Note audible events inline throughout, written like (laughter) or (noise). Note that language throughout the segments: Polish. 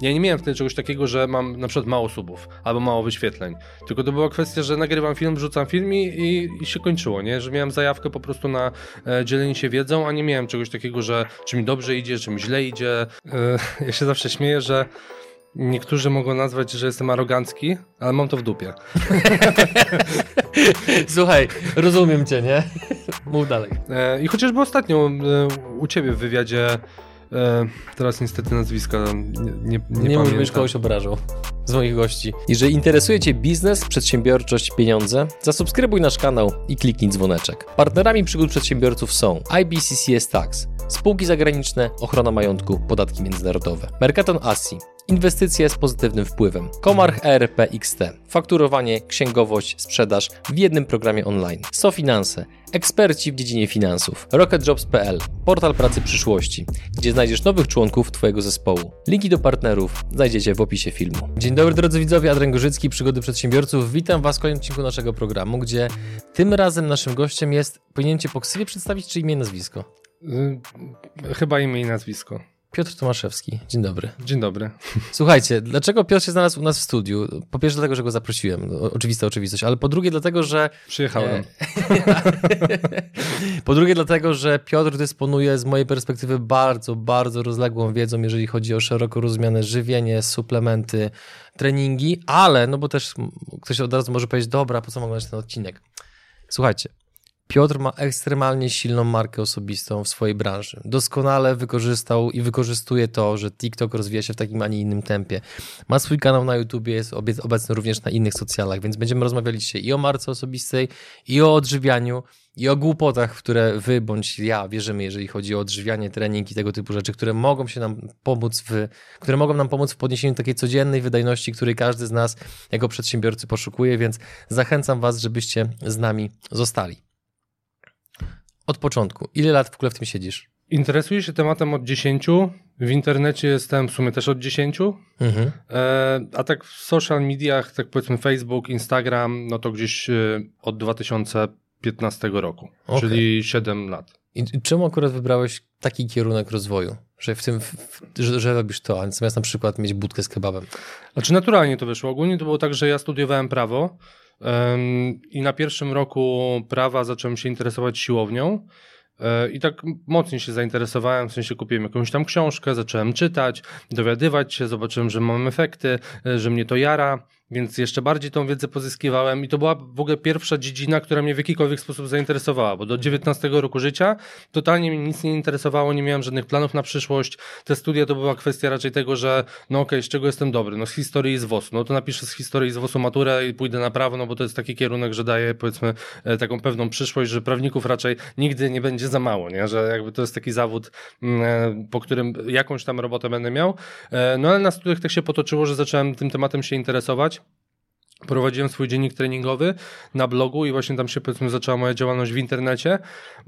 Ja nie miałem wtedy czegoś takiego, że mam na przykład mało subów albo mało wyświetleń. Tylko to była kwestia, że nagrywam film, wrzucam film i, i, i się kończyło, nie? Że miałem zajawkę po prostu na e, dzielenie się wiedzą, a nie miałem czegoś takiego, że czy mi dobrze idzie, czy mi źle idzie. E, (laughs) ja się zawsze śmieję, że Niektórzy mogą nazwać, że jestem arogancki, ale mam to w dupie. (laughs) Słuchaj, rozumiem cię, nie? (laughs) Mów dalej. E, I chociażby ostatnio e, u ciebie w wywiadzie, e, teraz niestety nazwiska nie, nie, nie, nie mówisz, kogoś obrażał z moich gości. Jeżeli interesuje Cię biznes, przedsiębiorczość, pieniądze, zasubskrybuj nasz kanał i kliknij dzwoneczek. Partnerami przygód przedsiębiorców są IBCCS Tax, spółki zagraniczne, ochrona majątku, podatki międzynarodowe, Mercaton Asi, Inwestycje z pozytywnym wpływem. Komarch ERP XT. Fakturowanie, księgowość, sprzedaż w jednym programie online. SoFinanse. Eksperci w dziedzinie finansów. RocketJobs.pl. Portal pracy przyszłości, gdzie znajdziesz nowych członków Twojego zespołu. Linki do partnerów znajdziecie w opisie filmu. Dzień dobry drodzy widzowie, Adrian Gorzycki, Przygody Przedsiębiorców. Witam Was w kolejnym odcinku naszego programu, gdzie tym razem naszym gościem jest, powinien Cię po ksywie przedstawić, czy imię i nazwisko? Yy, chyba imię i nazwisko. Piotr Tomaszewski, dzień dobry. Dzień dobry. Słuchajcie, dlaczego Piotr się znalazł u nas w studiu? Po pierwsze dlatego, że go zaprosiłem, oczywista oczywistość, ale po drugie dlatego, że... Przyjechałem. (laughs) po drugie dlatego, że Piotr dysponuje z mojej perspektywy bardzo, bardzo rozległą wiedzą, jeżeli chodzi o szeroko rozumiane żywienie, suplementy, treningi, ale, no bo też ktoś od razu może powiedzieć, dobra, po co mam oglądać ten odcinek? Słuchajcie, Piotr ma ekstremalnie silną markę osobistą w swojej branży. Doskonale wykorzystał i wykorzystuje to, że TikTok rozwija się w takim, a nie innym tempie. Ma swój kanał na YouTube, jest obecny również na innych socjalach, więc będziemy rozmawiali dzisiaj i o marce osobistej, i o odżywianiu, i o głupotach, w które wy bądź ja wierzymy, jeżeli chodzi o odżywianie, trening i tego typu rzeczy, które mogą się nam pomóc w, które mogą nam pomóc w podniesieniu takiej codziennej wydajności, której każdy z nas jako przedsiębiorcy poszukuje, więc zachęcam was, żebyście z nami zostali. Od początku. Ile lat w ogóle w tym siedzisz? Interesuję się tematem od 10. W internecie jestem w sumie też od 10. Mhm. E, a tak w social mediach, tak powiedzmy Facebook, Instagram, no to gdzieś e, od 2015 roku, okay. czyli 7 lat. I czemu akurat wybrałeś taki kierunek rozwoju? Że w tym, w, że, że, robisz to, a zamiast na przykład mieć budkę z kebabem? Znaczy naturalnie to wyszło. Ogólnie to było tak, że ja studiowałem prawo i na pierwszym roku prawa zacząłem się interesować siłownią. E, I tak mocniej się zainteresowałem, w sensie kupiłem jakąś tam książkę, zacząłem czytać, dowiadywać się, zobaczyłem, że mam efekty, e, że mnie to jara więc jeszcze bardziej tą wiedzę pozyskiwałem i to była w ogóle pierwsza dziedzina, która mnie w jakikolwiek sposób zainteresowała, bo do 19 roku życia totalnie mnie nic nie interesowało, nie miałem żadnych planów na przyszłość. Te studia to była kwestia raczej tego, że no okej, okay, z czego jestem dobry? No z historii i z WOS-u. No to napiszę z historii i z WOS-u maturę i pójdę na prawo, no bo to jest taki kierunek, że daje powiedzmy e, taką pewną przyszłość, że prawników raczej nigdy nie będzie za mało, nie? Że jakby to jest taki zawód, mm, e, po którym jakąś tam robotę będę miał. E, no ale na studiach tak się potoczyło, że zacząłem tym tematem się interesować. Prowadziłem swój dziennik treningowy na blogu i właśnie tam się powiedzmy zaczęła moja działalność w internecie.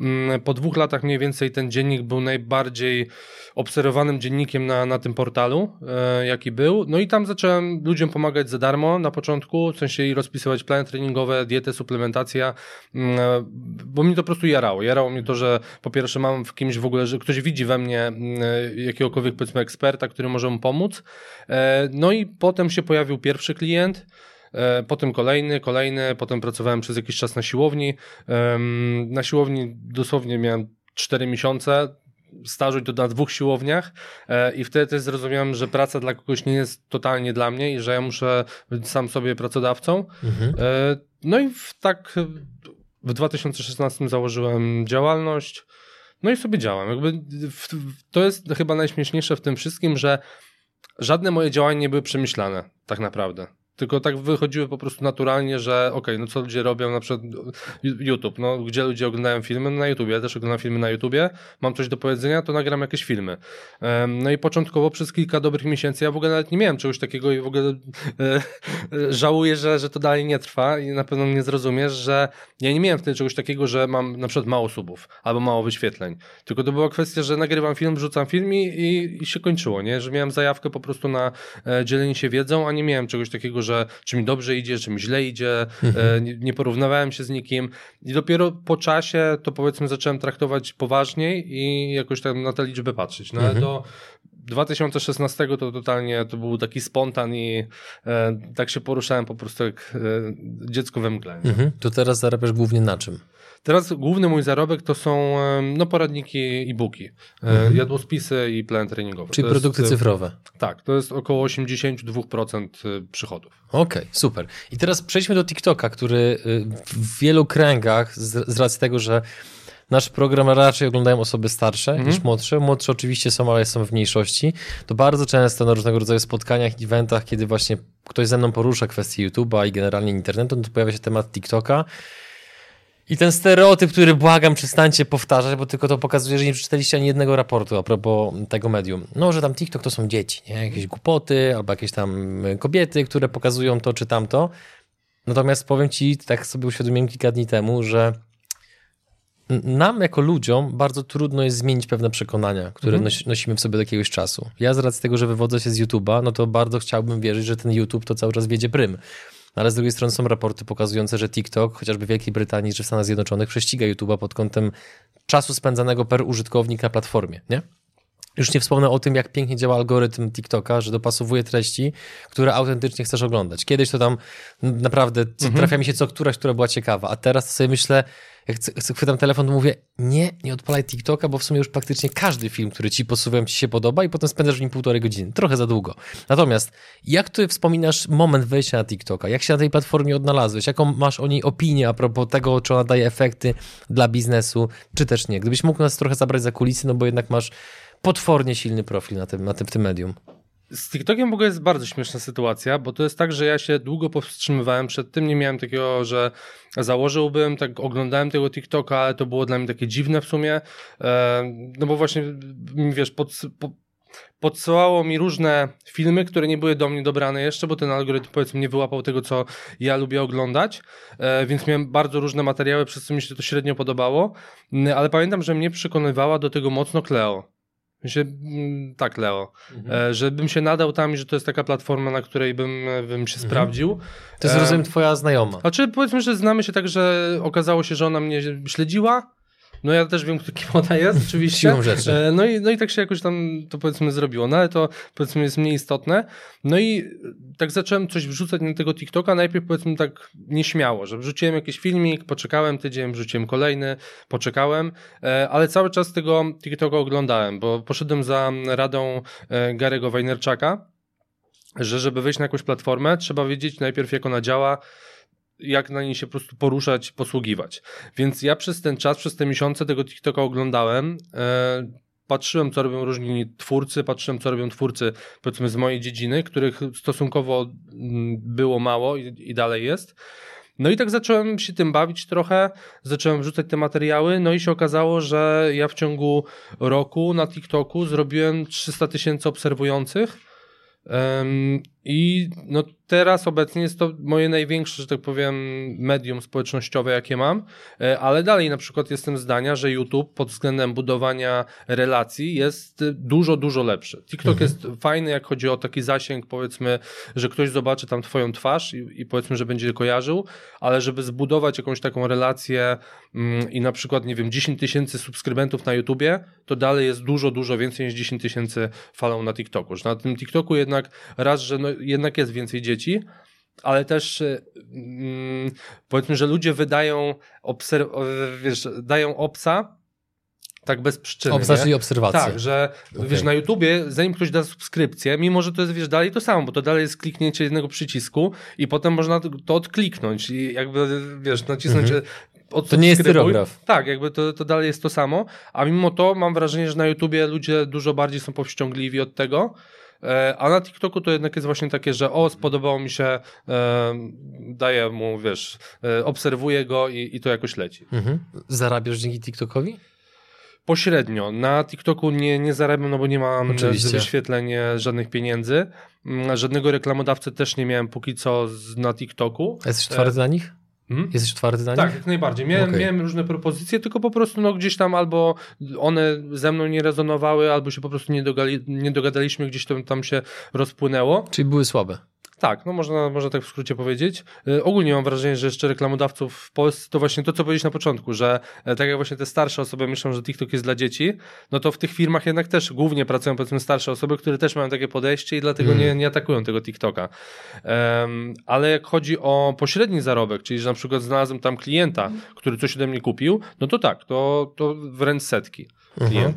Mm, po dwóch latach mniej więcej ten dziennik był najbardziej obserwowanym dziennikiem na, na tym portalu, e, jaki był. No i tam zacząłem ludziom pomagać za darmo na początku, w sensie i rozpisywać plany treningowe, dietę, suplementacja, mm, e, bo mnie to po prostu jarało. Jarało mnie to, że po pierwsze mam w kimś w ogóle, że ktoś widzi we mnie mm, e, jakiegokolwiek powiedzmy eksperta, który może mu pomóc. No i potem się pojawił pierwszy klient, potem kolejny, kolejny, potem pracowałem przez jakiś czas na siłowni. Na siłowni dosłownie miałem 4 miesiące, stażu to na dwóch siłowniach e, i wtedy też zrozumiałem, że praca dla kogoś nie jest totalnie dla mnie i że ja muszę być sam sobie pracodawcą. Mhm. E, no i w, tak w 2016 założyłem działalność, no i sobie działam. Jakby to jest chyba najśmieszniejsze w tym wszystkim, że żadne moje działania nie były przemyślane tak naprawdę tylko tak wychodziły po prostu naturalnie, że okej, okay, no co ludzie robią, na przykład YouTube, no gdzie ludzie oglądają filmy? No na YouTube, ja też oglądam filmy na YouTubie, mam coś do powiedzenia, to nagram jakieś filmy. No i początkowo przez kilka dobrych miesięcy ja w ogóle nawet nie miałem czegoś takiego i w ogóle e, e, żałuję, że, że to dalej nie trwa i na pewno mnie zrozumiesz, że ja nie miałem wtedy czegoś takiego, że mam na przykład mało subów albo mało wyświetleń, tylko to była kwestia, że nagrywam film, wrzucam film i, i, i się kończyło, nie? Że miałem zajawkę po prostu na e, dzielenie się wiedzą, a nie miałem czegoś takiego, że czy mi dobrze idzie, czy mi źle idzie, mhm. E, nie, nie, porównywałem się z nikim i dopiero po czasie to powiedzmy zacząłem traktować poważniej i jakoś tam na te liczby patrzeć. No ale mhm. to 2016 to totalnie to był taki spontan i e, tak się poruszałem po prostu jak e, dziecko we mgle. Mhm. To teraz zarabiasz głównie na czym? Teraz główny mój zarobek to są no, poradniki e-booki, mhm. jadłospisy i plan treningowy. Czyli to produkty jest, cyfrowe. Tak, to jest około 82% przychodów. Okej, okay, super. I teraz przejdźmy do TikToka, który w wielu kręgach, z, z racji tego, że nasz program raczej oglądają osoby starsze mhm. niż młodsze. Młodsze oczywiście są, ale są w mniejszości. To bardzo często na różnego rodzaju spotkaniach, eventach, kiedy właśnie ktoś ze mną porusza kwestię YouTube'a i generalnie internetu, no to pojawia się temat TikToka. I ten stereotyp, który błagam, przestańcie powtarzać, bo tylko to pokazuje, że nie przeczytaliście ani jednego raportu a propos tego medium. No, że tam TikTok to są dzieci, nie? jakieś głupoty albo jakieś tam kobiety, które pokazują to czy tamto. Natomiast powiem ci, tak sobie uświadomiłem kilka dni temu, że nam jako ludziom bardzo trudno jest zmienić pewne przekonania, które mhm. nosimy w sobie do jakiegoś czasu. Ja z racji tego, że wywodzę się z YouTube'a, no to bardzo chciałbym wierzyć, że ten YouTube to cały czas wiedzie prym. No ale z drugiej strony są raporty pokazujące, że TikTok, chociażby w Wielkiej Brytanii czy w Stanach Zjednoczonych, prześciga YouTube'a pod kątem czasu spędzanego per użytkownik na platformie, nie? Już nie wspomnę o tym, jak pięknie działa algorytm TikToka, że dopasowuje treści, które autentycznie chcesz oglądać. Kiedyś to tam naprawdę mhm. trafia mi się co któraś, która była ciekawa, a teraz sobie myślę, jak chwytam telefon, to mówię, nie, nie odpalaj TikToka, bo w sumie już praktycznie każdy film, który ci posuwam, ci się podoba i potem spędzasz w nim półtorej godziny. Trochę za długo. Natomiast jak ty wspominasz moment wejścia na TikToka? Jak się na tej platformie odnalazłeś? Jaką masz o niej opinię a propos tego, czy ona daje efekty dla biznesu, czy też nie? Gdybyś mógł nas trochę zabrać za kulisy, no bo jednak masz potwornie silny profil na tym, na tym, w tym medium. Z TikTokiem w ogóle jest bardzo śmieszna sytuacja, bo to jest tak, że ja się długo powstrzymywałem przed tym, nie miałem takiego, że założyłbym, tak oglądałem tego TikToka, ale to było dla mnie takie dziwne w sumie, e, no bo właśnie, wiesz, pod, pod podsyłało mi różne filmy, które nie były do mnie dobrane jeszcze, bo ten algorytm powiedzmy nie wyłapał tego, co ja lubię oglądać, e, więc miałem bardzo różne materiały, przez co mi się to średnio podobało, ale pamiętam, że mnie przekonywała do tego mocno Cleo. Się, mm, tak, Leo. Mhm. E, żebym się nadał tam i że to jest taka platforma, na której bym, bym się mhm. sprawdził. To jest, e, rozumiem, twoja znajoma. A czy powiedzmy, że znamy się tak, że okazało się, że ona mnie śledziła, no ja też wiem, kim ona jest, oczywiście. Siłą rzeczy. E, no i, no i tak się jakoś tam to powiedzmy zrobiło, no ale to powiedzmy jest mniej istotne. No i tak zacząłem coś wrzucać na tego TikToka, najpierw powiedzmy tak nieśmiało, że wrzuciłem jakiś filmik, poczekałem tydzień, wrzuciłem kolejny, poczekałem, e, ale cały czas tego TikToka oglądałem, bo poszedłem za radą e, Garego Wajnerczaka, że żeby wejść na jakąś platformę, trzeba wiedzieć najpierw jak ona działa, jak na niej się po prostu poruszać, posługiwać. Więc ja przez ten czas, przez te miesiące tego TikToka oglądałem, e, patrzyłem, co robią różni twórcy, patrzyłem, co robią twórcy, powiedzmy, z mojej dziedziny, których stosunkowo mm, było mało i, i dalej jest. No i tak zacząłem się tym bawić trochę, zacząłem wrzucać te materiały, no i się okazało, że ja w ciągu roku na TikToku zrobiłem 300 tysięcy obserwujących. I no teraz obecnie jest to moje największe, że tak powiem, medium społecznościowe, jakie mam, e, ale dalej na przykład jestem zdania, że YouTube pod względem budowania relacji jest dużo, dużo lepszy. TikTok mhm. jest fajny, jak chodzi o taki zasięg, powiedzmy, że ktoś zobaczy tam twoją twarz i, i powiedzmy, że będzie kojarzył, ale żeby zbudować jakąś taką relację mm, i na przykład, nie wiem, 10 tysięcy subskrybentów na YouTubie, to dalej jest dużo, dużo więcej niż 10 tysięcy falą na TikToku. Że na tym TikToku jednak raz, że no, jednak jest więcej dzieci, ale też mm, powiedzmy, że ludzie wydają, obser- wiesz, dają obsa tak bez przyczyny. Obsa, czyli obserwacje. Tak, że okay. wiesz, na YouTubie, zanim ktoś da subskrypcję, mimo że to jest, wiesz, dalej to samo, bo to dalej jest kliknięcie jednego przycisku i potem można to odkliknąć i jakby, wiesz, nacisnąć mm to nie jest tyrograf. Tak, jakby to, to dalej jest to samo, a mimo to mam wrażenie, że na YouTubie ludzie dużo bardziej są powściągliwi od tego, E, a na TikToku to jednak jest właśnie takie, że o, spodobało mi się, e, daję mu, wiesz, e, obserwuję go i, i to jakoś leci. Mhm. Zarabiasz dzięki TikTokowi? Pośrednio. Na TikToku nie, nie zarabiam, no bo nie mam Oczywiście. wyświetleń żadnych pieniędzy. Mm, żadnego reklamodawcy też nie miałem póki co z, na TikToku. A jesteś twardy dla nich? Hmm? Jesteś twardy na nich? Tak, jak najbardziej. Miałem, okay. miałem różne propozycje, tylko po prostu no, gdzieś tam albo one ze mną nie rezonowały, albo się po prostu nie, dogali, nie dogadaliśmy, gdzieś to tam się rozpłynęło. Czyli były słabe. Tak, no można, można tak w skrócie powiedzieć. Y, ogólnie mam wrażenie, że jeszcze reklamodawców w Polsce to właśnie to, co powiedzieć na początku, że e, tak jak właśnie te starsze osoby myślą, że TikTok jest dla dzieci, no to w tych firmach jednak też głównie pracują powiedzmy starsze osoby, które też mają takie podejście i dlatego mm. nie, nie atakują tego TikToka. Um, ale jak chodzi o pośredni zarobek, czyli że na przykład znalazłem tam klienta, który coś ode mnie kupił, no to tak, to, to wręcz setki mhm.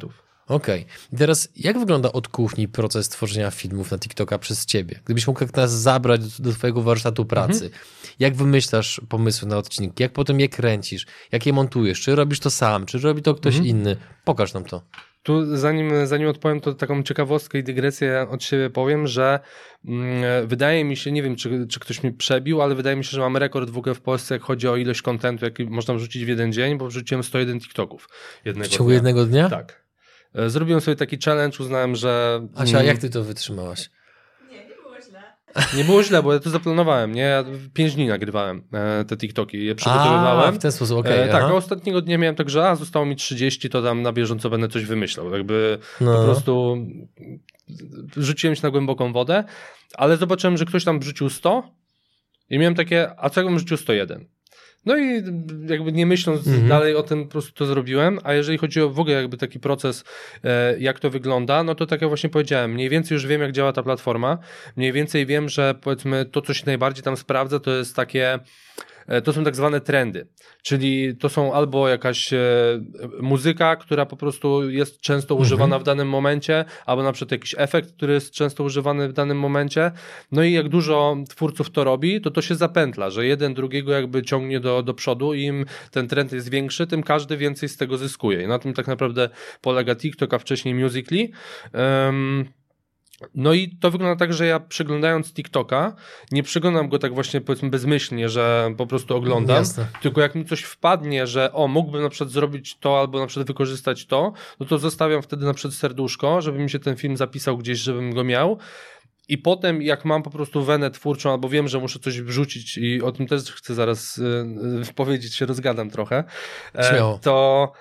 Okej. Okay. Teraz jak wygląda od kuchni proces tworzenia filmów na TikToka przez ciebie? Gdybyś mógł nas zabrać do, do twojego warsztatu pracy, mhm. jak wymyślasz pomysły na odcinki, jak potem je kręcisz, jak je montujesz, czy robisz to sam, czy robi to ktoś mhm. inny? Pokaż nam to. Tu zanim, zanim odpowiem, to taką ciekawostkę i dygresję od siebie powiem, że mm, wydaje mi się, nie wiem czy, czy ktoś mi przebił, ale wydaje mi się, że mam rekord w ogóle w Polsce, jak chodzi o ilość kontentu, jaki można wrzucić w jeden dzień, bo wrzuciłem 101 TikToków. Jednego w ciągu dnia. jednego dnia? Tak. E, zrobiłem sobie taki challenge, uznałem, że... Asia, mm, jak ty to wytrzymałaś? Nie, nie było źle. Nie było źle, bo ja to zaplanowałem, nie? Ja pięć dni nagrywałem e, te TikToki, je przygotowywałem. A, w ten sposób, okej. Okay, e, tak, a ostatniego dnia miałem tak, że a, zostało mi 30, to tam na bieżąco będę coś wymyślał. Jakby no. po prostu rzuciłem się na głęboką wodę, ale zobaczyłem, że ktoś tam wrzucił 100 i miałem takie, a co jakbym rzucił 101? No i jakby nie myśląc mhm. dalej o tym, po prostu to zrobiłem. A jeżeli chodzi o w ogóle jakby taki proces, e, jak to wygląda, no to tak jak właśnie powiedziałem, mniej więcej już wiem, jak działa ta platforma. Mniej więcej wiem, że powiedzmy to, co się najbardziej tam sprawdza, to jest takie to są tak zwane trendy, czyli to są albo jakaś e, muzyka, która po prostu jest często mhm. używana w danym momencie, albo na przykład jakiś efekt, który jest często używany w danym momencie. No i jak dużo twórców to robi, to to się zapętla, że jeden drugiego jakby ciągnie do, do przodu i im ten trend jest większy, tym każdy więcej z tego zyskuje. I na tym tak naprawdę polega TikTok, a wcześniej Musical.ly. Um, no i to wygląda tak, że ja przeglądając TikToka, nie przeglądam go tak właśnie powiedzmy bezmyślnie, że po prostu oglądam, Jasne. tylko jak mi coś wpadnie, że o, mógłbym na przykład zrobić to albo na przykład wykorzystać to, no to zostawiam wtedy na przykład serduszko, żeby mi się ten film zapisał gdzieś, żebym go miał. I potem, jak mam po prostu wenę twórczą, albo wiem, że muszę coś wrzucić, i o tym też chcę zaraz y, powiedzieć, się rozgadam trochę, e, Śmiało. to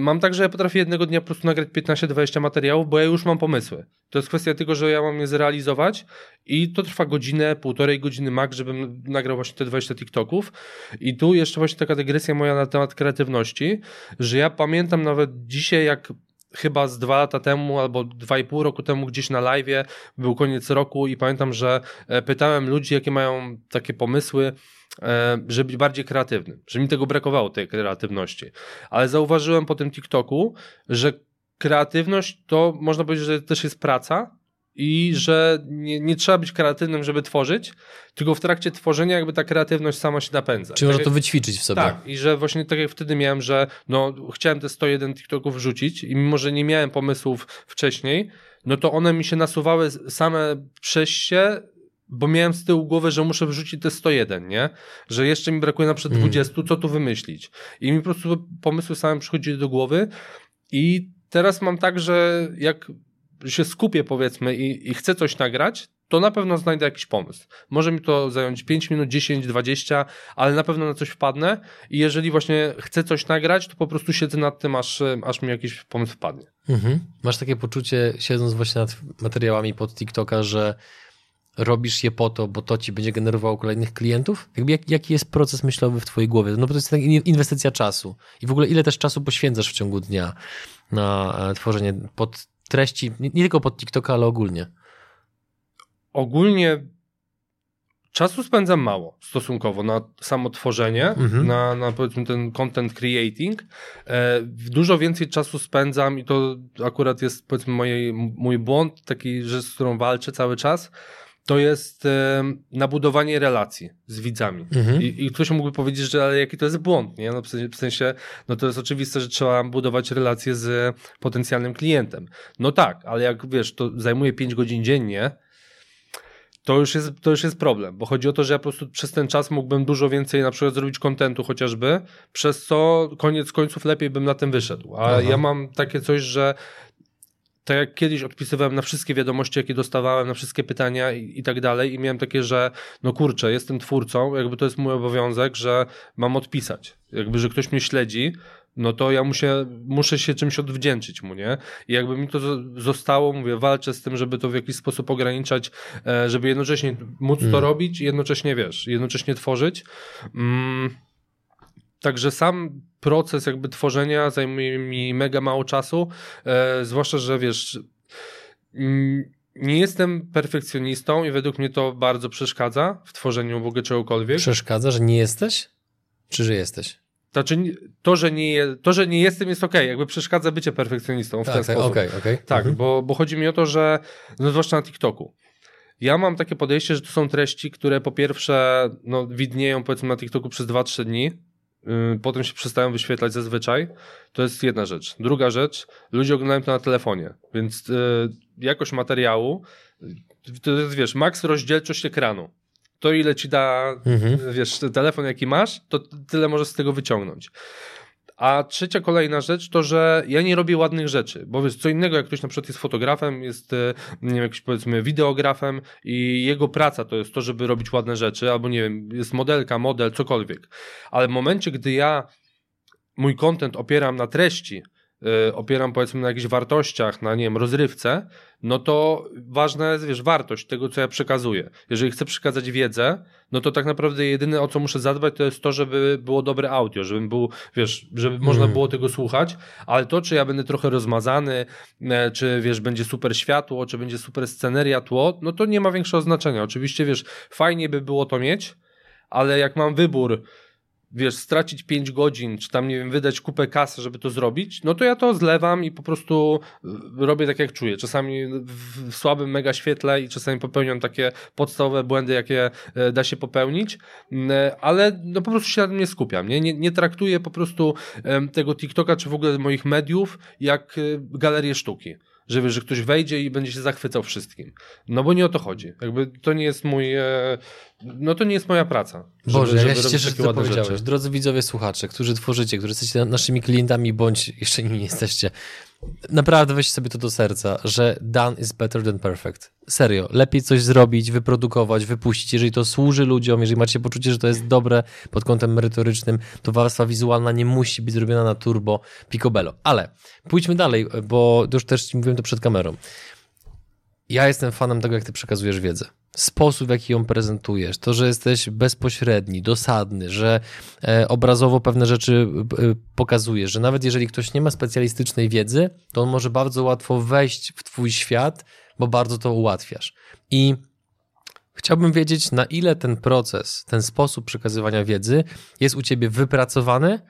mam tak, że ja potrafię jednego dnia po prostu nagrać 15-20 materiałów, bo ja już mam pomysły. To jest kwestia tego, że ja mam je zrealizować i to trwa godzinę, półtorej godziny max, żebym nagrał właśnie te 20 TikToków. I tu jeszcze właśnie taka dygresja moja na temat kreatywności, że ja pamiętam nawet dzisiaj, jak chyba z dwa lata temu albo dwa i pół roku temu gdzieś na live był koniec roku i pamiętam, że e, pytałem ludzi, jakie mają takie pomysły, e, żeby być bardziej kreatywnym, że mi tego brakowało, tej kreatywności. Ale zauważyłem po tym TikToku, że kreatywność to można powiedzieć, że też jest praca, i że nie, nie, trzeba być kreatywnym, żeby tworzyć, tylko w trakcie tworzenia jakby ta kreatywność sama się napędza. Czyli tak można to wyćwiczyć w sobie. Tak, i że właśnie tak jak wtedy miałem, że no, chciałem te 101 TikToków wrzucić i mimo, że nie miałem pomysłów wcześniej, no to one mi się nasuwały same przez się, bo miałem z tyłu głowy, że muszę wrzucić te 101, nie? Że jeszcze mi brakuje na przykład 20, mm. co tu wymyślić? I mi po prostu pomysły same przychodziły do głowy i teraz mam tak, że jak się skupię powiedzmy i, i chcę coś nagrać, to na pewno znajdę jakiś pomysł. Może mi to zająć 5 minut, 10, 20, ale na pewno na coś wpadnę i jeżeli właśnie chcę coś nagrać, to po prostu siedzę nad tym, aż, aż mi jakiś pomysł wpadnie. Mhm. Masz takie poczucie, siedząc właśnie nad materiałami pod TikToka, że robisz je po to, bo to ci będzie generowało kolejnych klientów? Jakby jak, jaki jest proces myślowy w twojej głowie? No bo to jest inwestycja czasu. I w ogóle ile też czasu poświęcasz w ciągu dnia na e, tworzenie pod treści, nie, nie tylko pod TikToka, ale ogólnie? Ogólnie czasu spędzam mało stosunkowo na samo tworzenie, mhm. na, na powiedzmy ten content creating. E, dużo więcej czasu spędzam i to akurat jest powiedzmy moje, mój błąd, taki, że z którą walczę cały czas to jest nabudowanie relacji z widzami. Mhm. I, I, ktoś mógłby powiedzieć, że ale jaki to jest błąd, nie? No w, sensie, w sensie, no to jest oczywiste, że trzeba budować relacje z potencjalnym klientem. No tak, ale jak wiesz, to zajmuje 5 godzin dziennie, to już, jest, to już jest problem, bo chodzi o to, że ja po prostu przez ten czas mógłbym dużo więcej na przykład zrobić kontentu chociażby, przez co koniec końców lepiej bym na tym wyszedł. A Aha. ja mam takie coś, że tak jak kiedyś odpisywałem na wszystkie wiadomości, jakie dostawałem, na wszystkie pytania i, i, tak dalej i miałem takie, że no kurczę, jestem twórcą, jakby to jest mój obowiązek, że mam odpisać. Jakby, że ktoś mnie śledzi, no to ja muszę, muszę się czymś odwdzięczyć mu, nie? I jakby mi to zostało, mówię, walczę z tym, żeby to w jakiś sposób ograniczać, e, żeby jednocześnie móc mm. to robić i jednocześnie, wiesz, jednocześnie tworzyć. Mm. Także sam proces jakby tworzenia zajmuje mi mega mało czasu, e, zwłaszcza, że wiesz, mm, nie jestem perfekcjonistą i według mnie to bardzo przeszkadza w tworzeniu w ogóle czegokolwiek. Przeszkadza, że nie jesteś? Czy że jesteś? Znaczy, to, że nie, to, że nie jestem, jest ok. Jakby przeszkadza bycie perfekcjonistą w tak, ten tak, sposób. Okay, okay. Tak, mhm. bo, bo chodzi mi o to, że no zwłaszcza na TikToku. Ja mam takie podejście, że to są treści, które po pierwsze no, widnieją powiedzmy na TikToku przez 2-3 dni, potem się przestają wyświetlać zazwyczaj. To jest jedna rzecz. Druga rzecz, ludzie oglądają to na telefonie, więc yy, jakość materiału to jest, wiesz, maks rozdzielczość ekranu to ile ci da, mhm. wiesz, telefon jaki masz, to tyle możesz z tego wyciągnąć. A trzecia kolejna rzecz to, że ja nie robię ładnych rzeczy, bo wiesz, co innego jak ktoś na przykład jest fotografem, jest e, nie wiem, jakiś powiedzmy wideografem i jego praca to jest to, żeby robić ładne rzeczy, albo nie wiem, jest modelka, model, cokolwiek. Ale w momencie, gdy ja mój content opieram na treści, opieram powiedzmy na jakichś wartościach, na nie wiem, rozrywce, no to ważna jest, wiesz, wartość tego, co ja przekazuję. Jeżeli chcę przekazać wiedzę, no to tak naprawdę jedyne, o co muszę zadbać, to jest to, żeby było dobre audio, żeby był, wiesz, żeby mm. można było tego słuchać, ale to, czy ja będę trochę rozmazany, e, czy, wiesz, będzie super światło, czy będzie super sceneria, tło, no to nie ma większego znaczenia. Oczywiście, wiesz, fajnie by było to mieć, ale jak mam wybór, wiesz, stracić 5 godzin, czy tam, nie wiem, wydać kupę kasy, żeby to zrobić, no to ja to zlewam i po prostu y, robię tak, jak czuję. Czasami w słabym mega świetle i czasami popełniam takie podstawowe błędy, jakie e, da się popełnić, e, ale no po prostu się na tym nie skupiam, nie? Nie, nie traktuję po prostu tego TikToka, czy w ogóle moich mediów, jak y, galerię sztuki że wiesz, że ktoś wejdzie i będzie się zachwycał wszystkim. No bo nie o to chodzi. Jakby to nie jest mój, e, no to nie jest moja praca. Boże, żeby ja się cieszę, że to powiedziałeś. Rzeczy. Drodzy widzowie, słuchacze, którzy tworzycie, którzy jesteście naszymi klientami, bądź jeszcze nimi nie jesteście, naprawdę weźcie sobie to do serca, że done is better than perfect. Serio, lepiej coś zrobić, wyprodukować, wypuścić, jeżeli to służy ludziom, jeżeli macie poczucie, że to jest dobre pod kątem merytorycznym, to warstwa wizualna nie musi być zrobiona na turbo picobello. Ale pójdźmy dalej, bo już też mówiłem to przed kamerą. Ja jestem fanem tego, jak ty przekazujesz wiedzę sposób, w jaki ją prezentujesz, to, że jesteś bezpośredni, dosadny, że e, obrazowo pewne rzeczy e, pokazujesz, że nawet jeżeli ktoś nie ma specjalistycznej wiedzy, to on może bardzo łatwo wejść w twój świat, bo bardzo to ułatwiasz. I chciałbym wiedzieć, na ile ten proces, ten sposób przekazywania wiedzy jest u ciebie wypracowany,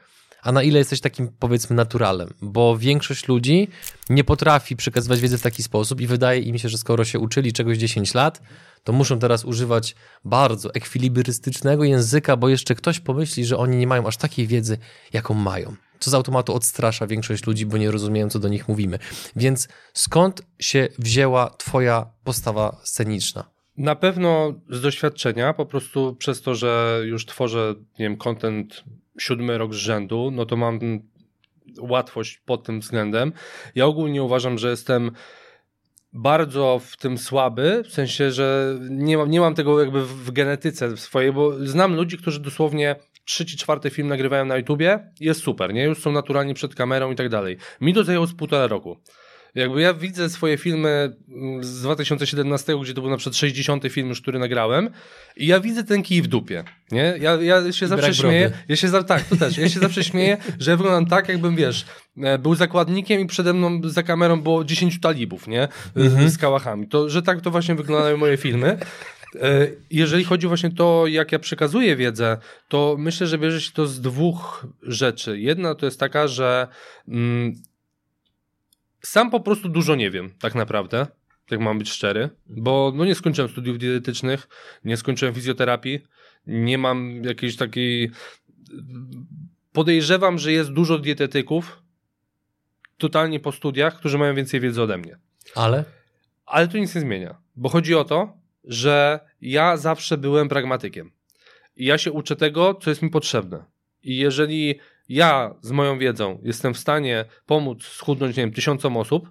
a na ile jesteś takim, powiedzmy, naturalem, bo większość ludzi nie potrafi przekazywać wiedzy w taki sposób i wydaje im się, że skoro się uczyli czegoś 10 lat, to muszą teraz używać bardzo ekwilibrystycznego języka, bo jeszcze ktoś pomyśli, że oni nie mają aż takiej wiedzy, jaką mają. Co z automatu odstrasza większość ludzi, bo nie rozumieją, co do nich mówimy. Więc skąd się wzięła Twoja postawa sceniczna? Na pewno z doświadczenia, po prostu przez to, że już tworzę, nie wiem, content siódmy rok z rzędu, no to mam łatwość pod tym względem. Ja ogólnie uważam, że jestem bardzo w tym słaby, w sensie, że nie mam, nie mam tego jakby w genetyce swojej, bo znam ludzi, którzy dosłownie trzeci, czwarty film nagrywają na YouTubie, jest super, nie? Już są naturalnie przed kamerą i tak dalej. Mi to zajęło z półtora roku. Jakby ja widzę swoje filmy mm, z 2017, gdzie to był na przykład 60 film już, który nagrałem i ja widzę ten kij w dupie, nie? Ja, ja się I zawsze śmieję, ja się za, tak, to też, ja się zawsze śmieję, że ja wyglądam tak, jakbym, wiesz, e, był zakładnikiem i przede mną za kamerą było 10 talibów, nie? Mhm. Z kałachami. To, że tak to właśnie wyglądają moje filmy. E, jeżeli chodzi właśnie o to, jak ja przekazuję wiedzę, to myślę, że bierze się to z dwóch rzeczy. Jedna to jest taka, że mm, sam po prostu dużo nie wiem, tak naprawdę. Tak mam być szczery, bo no nie skończyłem studiów dietetycznych, nie skończyłem fizjoterapii, nie mam jakiejś takiej. Podejrzewam, że jest dużo dietetyków totalnie po studiach, którzy mają więcej wiedzy ode mnie. Ale? Ale to nic nie zmienia, bo chodzi o to, że ja zawsze byłem pragmatykiem. I ja się uczę tego, co jest mi potrzebne. I jeżeli ja z moją wiedzą jestem w stanie pomóc schudnąć, nie wiem, tysiącom osób,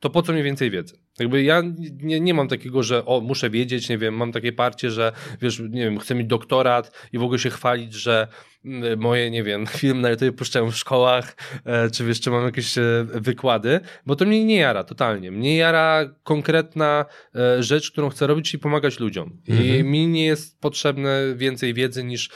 to po co mi więcej wiedzy? Jakby ja nie, nie mam takiego, że o, muszę wiedzieć, nie wiem, mam takie parcie, że wiesz, nie wiem, chcę mieć doktorat i w ogóle się chwalić, że mm, moje, nie wiem, (laughs) filmy na YouTube puszczają w szkołach, e, czy wiesz, czy mam jakieś e, wykłady, bo to mnie nie jara totalnie. Mnie jara konkretna e, rzecz, którą chcę robić, czyli pomagać ludziom. Mhm. I mi nie jest potrzebne więcej wiedzy niż,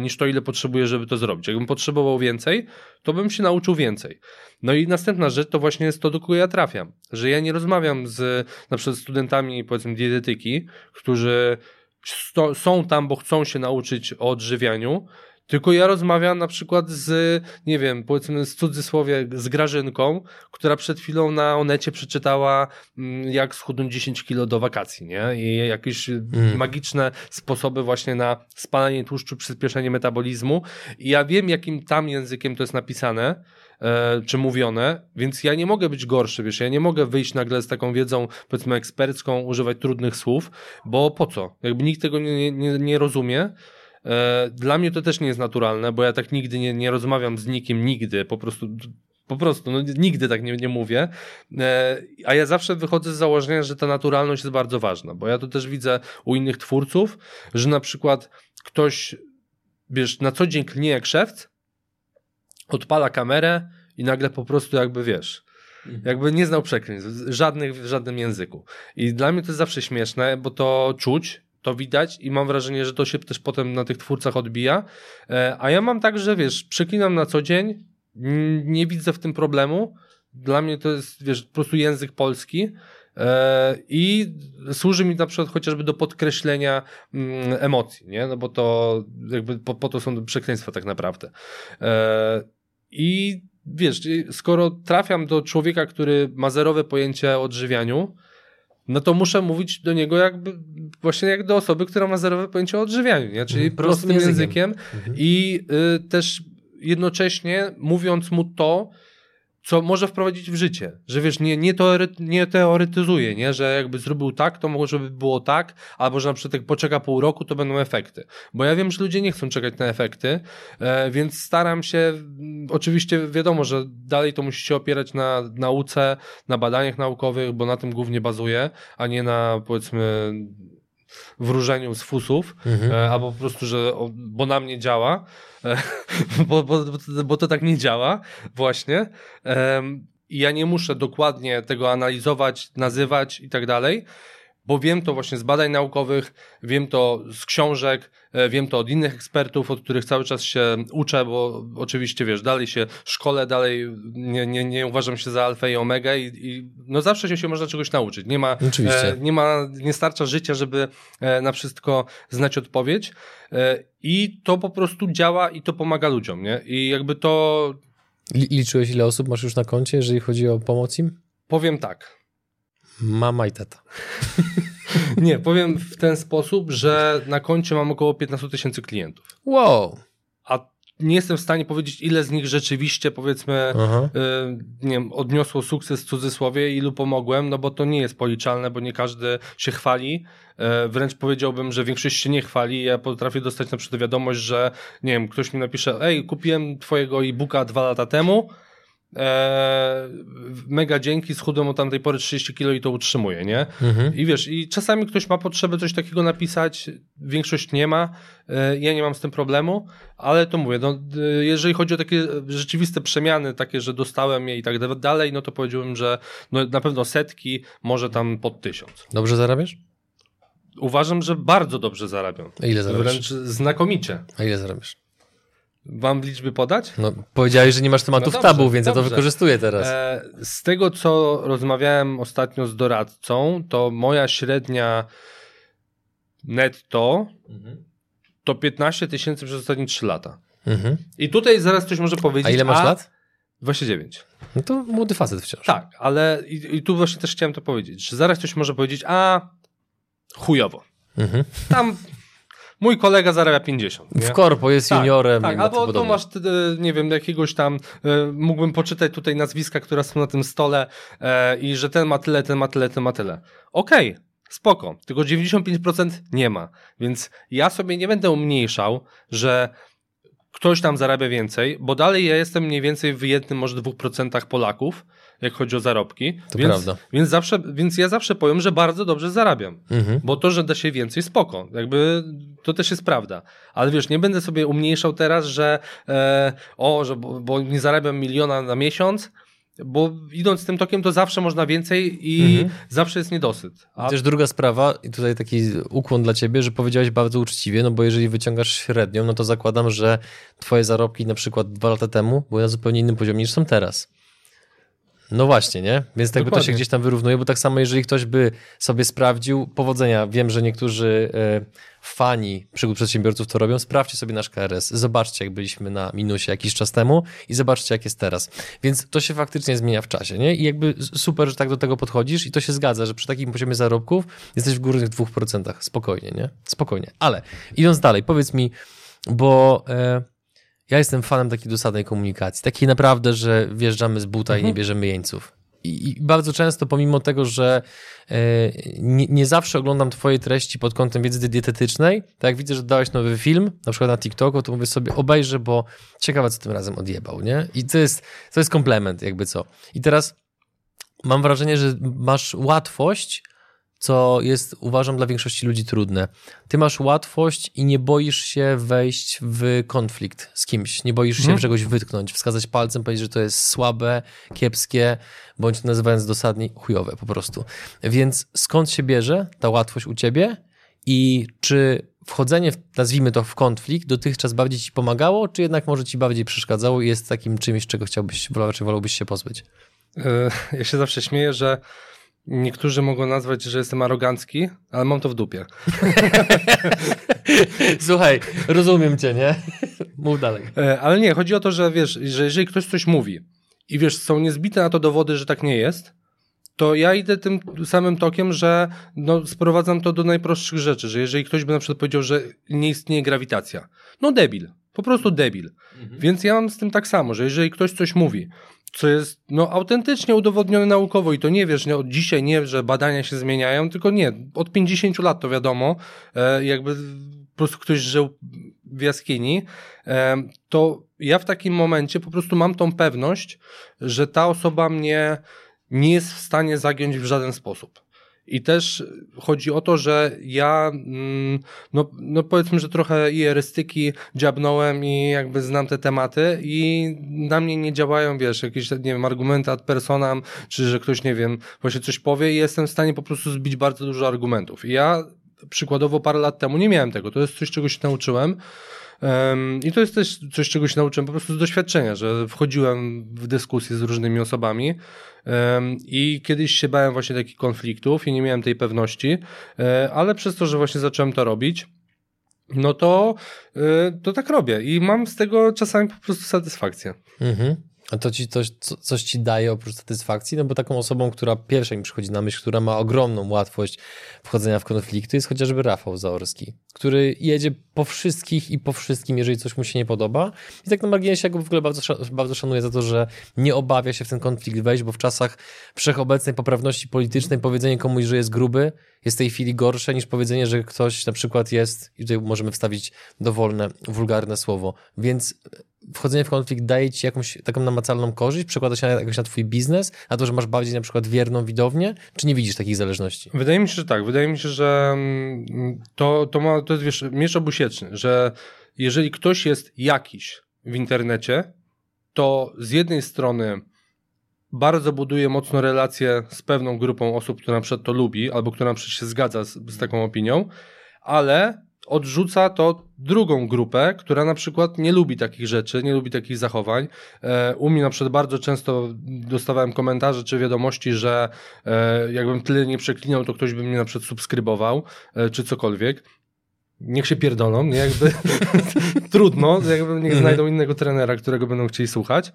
niż to, ile potrzebuję, żeby to zrobić. Jakbym potrzebował więcej, to bym się nauczył więcej. No i następna rzecz to właśnie jest to, do kogo ja trafiam. Że ja nie rozmawiam z na przykład studentami, powiedzmy, dietetyki, którzy sto, są tam, bo chcą się nauczyć o odżywianiu, tylko ja rozmawiam na przykład z, nie wiem, powiedzmy z cudzysłowie, z Grażynką, która przed chwilą na Onecie przeczytała, mm, jak schudnąć 10 kilo do wakacji, nie? I jakieś mm. magiczne sposoby właśnie na spalanie tłuszczu, przyspieszenie metabolizmu. I ja wiem, jakim tam językiem to jest napisane, e, czy mówione, więc ja nie mogę być gorszy, wiesz, ja nie mogę wyjść nagle z taką wiedzą, powiedzmy, ekspercką, używać trudnych słów, bo po co? Jakby nikt tego nie, nie, nie rozumie. E, dla mnie to też nie jest naturalne, bo ja tak nigdy nie, nie rozmawiam z nikim, nigdy, po prostu po prostu, no, nigdy tak nie, nie mówię. E, a ja zawsze wychodzę z założenia, że ta naturalność jest bardzo ważna, bo ja to też widzę u innych twórców, że na przykład ktoś, wiesz, na co dzień klnie jak szewc, odpala kamerę i nagle po prostu jakby, wiesz, mhm. jakby nie znał przekleństw, żadnych w żadnym języku. I dla mnie to jest zawsze śmieszne, bo to czuć, to widać i mam wrażenie, że to się też potem na tych twórcach odbija. E, a ja mam tak, że wiesz, przeklinam na co dzień, nie widzę w tym problemu. Dla mnie to jest, wiesz, po prostu język polski. E, I służy mi na przykład chociażby do podkreślenia mm, emocji, nie? No bo to jakby po, po to są przekleństwa tak naprawdę. E, I wiesz, skoro trafiam do człowieka, który ma zerowe pojęcie o odżywianiu, no to muszę mówić do niego jakby właśnie jak do osoby, która ma zerowe pojęcie o odżywianiu, nie? czyli mhm, prostym, prostym językiem, językiem mhm. i y, też jednocześnie mówiąc mu to, co może wprowadzić w życie. Że wiesz, nie, nie, teory, nie teoretyzuje, nie? że jakby zrobił tak, to może by było tak, albo że na przykład jak poczeka pół roku, to będą efekty. Bo ja wiem, że ludzie nie chcą czekać na efekty, e, więc staram się, mm, oczywiście wiadomo, że dalej to musi się opierać na nauce, na badaniach naukowych, bo na tym głównie bazuje, a nie na powiedzmy wróżeniu z fusów, mhm. e, albo po prostu, że bo na mnie działa, (laughs) bo, bo, bo to tak nie działa właśnie. Ja nie muszę dokładnie tego analizować, nazywać i tak dalej, bo wiem to właśnie z badań naukowych, wiem to z książek, e, wiem to od innych ekspertów, od których cały czas się uczę, bo oczywiście wiesz, dalej się szkole, dalej nie, nie, nie uważam się za alfa i omega i, i no zawsze się, się można czegoś nauczyć. Nie ma, e, nie ma, nie starcza życia, żeby e, na wszystko znać odpowiedź e, i to po prostu działa i to pomaga ludziom, nie? I jakby to... Liczyłeś ile osób masz już na koncie, jeżeli chodzi o pomoc im? Powiem tak. Mama i tata. (laughs) Nie, powiem w ten sposób, że na koncie mam około 15 tysięcy klientów. Wow. A nie jestem w stanie powiedzieć, ile z nich rzeczywiście, powiedzmy, y, nie wiem, odniosło sukces w cudzysłowie, ilu pomogłem, no bo to nie jest policzalne, bo nie każdy się chwali. Y, wręcz powiedziałbym, że większość się nie chwali. Ja potrafię dostać na przykład wiadomość, że, nie wiem, ktoś mi napisze, ej, kupiłem twojego e-booka dwa lata temu, mega dzięki, schudłem od tamtej pory 30 kilo i to utrzymuję, nie? Mhm. I wiesz, i czasami ktoś ma potrzebę coś takiego napisać, większość nie ma, eee, ja nie mam z tym problemu, ale to mówię, no, jeżeli chodzi o takie rzeczywiste przemiany, takie, że dostałem je i tak dalej, no to powiedziałbym, że no, na pewno setki, może tam pod tysiąc. Dobrze zarabiasz? Uważam, że bardzo dobrze zarabiam. A ile zarabiasz? Wręcz znakomicie. A ile zarabiasz? Wam liczby podać? No, powiedziałeś, że nie masz tematów no dobrze, tabu, więc dobrze. ja to wykorzystuję teraz. E, z tego, co rozmawiałem ostatnio z doradcą, to moja średnia netto mhm. to 15 tysięcy przez ostatnie 3 lata. Mhm. I tutaj zaraz ktoś może powiedzieć... A ile masz a, lat? 29. No to młody facet wciąż. Tak, ale i, i tu właśnie też chciałem to powiedzieć, że zaraz ktoś może powiedzieć, a chujowo. Mhm. Tam mój kolega zarabia 50. Nie? W korpo jest tak, juniorem. Tak, albo tu masz, nie wiem, jakiegoś tam, e, mógłbym poczytać tutaj nazwiska, które są na tym stole e, i że ten ma tyle, ten ma tyle, ten ma tyle. Okej, okay. Spoko, tylko 95% nie ma, więc ja sobie nie będę umniejszał, że ktoś tam zarabia więcej, bo dalej ja jestem mniej więcej w jednym, może dwóch procentach Polaków, jak chodzi o zarobki. To więc, prawda. Więc, zawsze, więc ja zawsze powiem, że bardzo dobrze zarabiam. Mhm. Bo to, że da się więcej, spoko. Jakby to też jest prawda. Ale wiesz, nie będę sobie umniejszał teraz, że e, o, że bo, bo nie zarabiam miliona na miesiąc, bo idąc tym tokiem, to zawsze można więcej i Mhm. zawsze jest niedosyt. A Też druga sprawa, i tutaj taki ukłon dla ciebie, że powiedziałeś bardzo uczciwie, no bo jeżeli wyciągasz średnią, no to zakładam, że twoje zarobki na przykład dwa lata temu były na zupełnie innym poziomie niż są teraz. No właśnie, nie? Więc jakby to się gdzieś tam wyrównuje, bo tak samo jeżeli ktoś by sobie sprawdził, powodzenia, wiem, że niektórzy e, fani przygód przedsiębiorców to robią, sprawdźcie sobie nasz KRS, zobaczcie jak byliśmy na minusie jakiś czas temu i zobaczcie jak jest teraz. Więc to się faktycznie zmienia w czasie, nie? I jakby super, że tak do tego podchodzisz i to się zgadza, że przy takim poziomie zarobków jesteś w górnych 2%, spokojnie, nie? Spokojnie. Ale idąc dalej, powiedz mi, bo... E, ja jestem fanem takiej dosadnej komunikacji. Takiej naprawdę, że wjeżdżamy z buta i nie bierzemy jeńców. I, bardzo często, pomimo tego, że e, nie, nie zawsze oglądam Twoje treści pod kątem wiedzy dietetycznej, tak jak widzę, że dałeś nowy film, na przykład na TikToku, to mówię sobie, obejrzę, bo ciekawe, co tym razem odjebał, nie? I to jest, to jest komplement, jakby co. I teraz mam wrażenie, że masz łatwość, co jest, uważam, dla większości ludzi trudne. Ty masz łatwość i nie boisz się wejść w konflikt z kimś. Nie boisz się Mhm. czegoś wytknąć, wskazać palcem, powiedzieć, że to jest słabe, kiepskie, bądź nazywając dosadnie chujowe po prostu. Więc skąd się bierze ta łatwość u ciebie i czy wchodzenie, w, nazwijmy to, w konflikt dotychczas bardziej ci pomagało, czy jednak może ci bardziej przeszkadzało i jest takim czymś, czego chciałbyś, czy wolałbyś się pozbyć? e, ja się zawsze śmieję, że niektórzy mogą nazwać, że jestem arogancki, ale mam to w dupie. (laughs) Słuchaj, rozumiem cię, nie? (laughs) Mów dalej. E, Ale nie, chodzi o to, że wiesz, że jeżeli ktoś coś mówi i wiesz, są niezbite na to dowody, że tak nie jest, to ja idę tym samym tokiem, że no, sprowadzam to do najprostszych rzeczy, że jeżeli ktoś by na przykład powiedział, że nie istnieje grawitacja, no debil, po prostu debil. Więc ja mam z tym tak samo, że jeżeli ktoś coś mówi, co jest no, autentycznie udowodnione naukowo i to nie wiesz, nie, od dzisiaj nie, że badania się zmieniają, tylko nie, od 50 lat to wiadomo, e, jakby po prostu ktoś żył w jaskini, e, to ja w takim momencie po prostu mam tą pewność, że ta osoba mnie nie jest w stanie zagiąć w żaden sposób. I też chodzi o to, że ja, mm, no, no powiedzmy, że trochę i erystyki dziabnąłem i jakby znam te tematy i na mnie nie działają, wiesz, jakieś, nie wiem, argumenty ad personam, czy że ktoś, nie wiem, właśnie coś powie i jestem w stanie po prostu zbić bardzo dużo argumentów. I ja przykładowo parę lat temu nie miałem tego. To jest coś, czego się nauczyłem. I to jest też coś, czego się nauczyłem po prostu z doświadczenia, że wchodziłem w dyskusje z różnymi osobami i kiedyś się bałem właśnie takich konfliktów i nie miałem tej pewności, e, ale przez to, że właśnie zacząłem to robić, no to, e, to tak robię i mam z tego czasami po prostu satysfakcję. Mhm. To ci coś, co, coś ci daje oprócz satysfakcji? No bo taką osobą, która pierwsza mi przychodzi na myśl, która ma ogromną łatwość wchodzenia w konflikty, jest chociażby Rafał Zaorski, który jedzie po wszystkich i po wszystkim, jeżeli coś mu się nie podoba. I tak na marginesie ja go w ogóle bardzo, bardzo szanuję za to, że nie obawia się w ten konflikt wejść, bo w czasach wszechobecnej poprawności politycznej powiedzenie komuś, że jest gruby, jest w tej chwili gorsze niż powiedzenie, że ktoś na przykład jest, i tutaj możemy wstawić dowolne, wulgarne słowo. Więc wchodzenie w konflikt daje ci jakąś taką namacalną korzyść, przekłada się na, jakoś na twój biznes, na to, że masz bardziej na przykład wierną widownię, czy nie widzisz takich zależności? Wydaje mi się, że tak. Wydaje mi się, że mm, to, to, ma, to jest wiesz, miecz obusieczny, że jeżeli ktoś jest jakiś w internecie, to z jednej strony bardzo buduje mocno relacje z pewną grupą osób, która na przykład to lubi, albo która na przykład się zgadza z, z taką opinią, ale odrzuca to drugą grupę, która na przykład nie lubi takich rzeczy, nie lubi takich zachowań. E, u mnie na przykład bardzo często dostawałem komentarze czy wiadomości, że e, jakbym tyle nie przeklinał, to ktoś by mnie na przykład subskrybował, e, czy cokolwiek. Niech się pierdolą, nie? Jakby (laughs) trudno, jakby niech znajdą innego trenera, którego będą chcieli słuchać.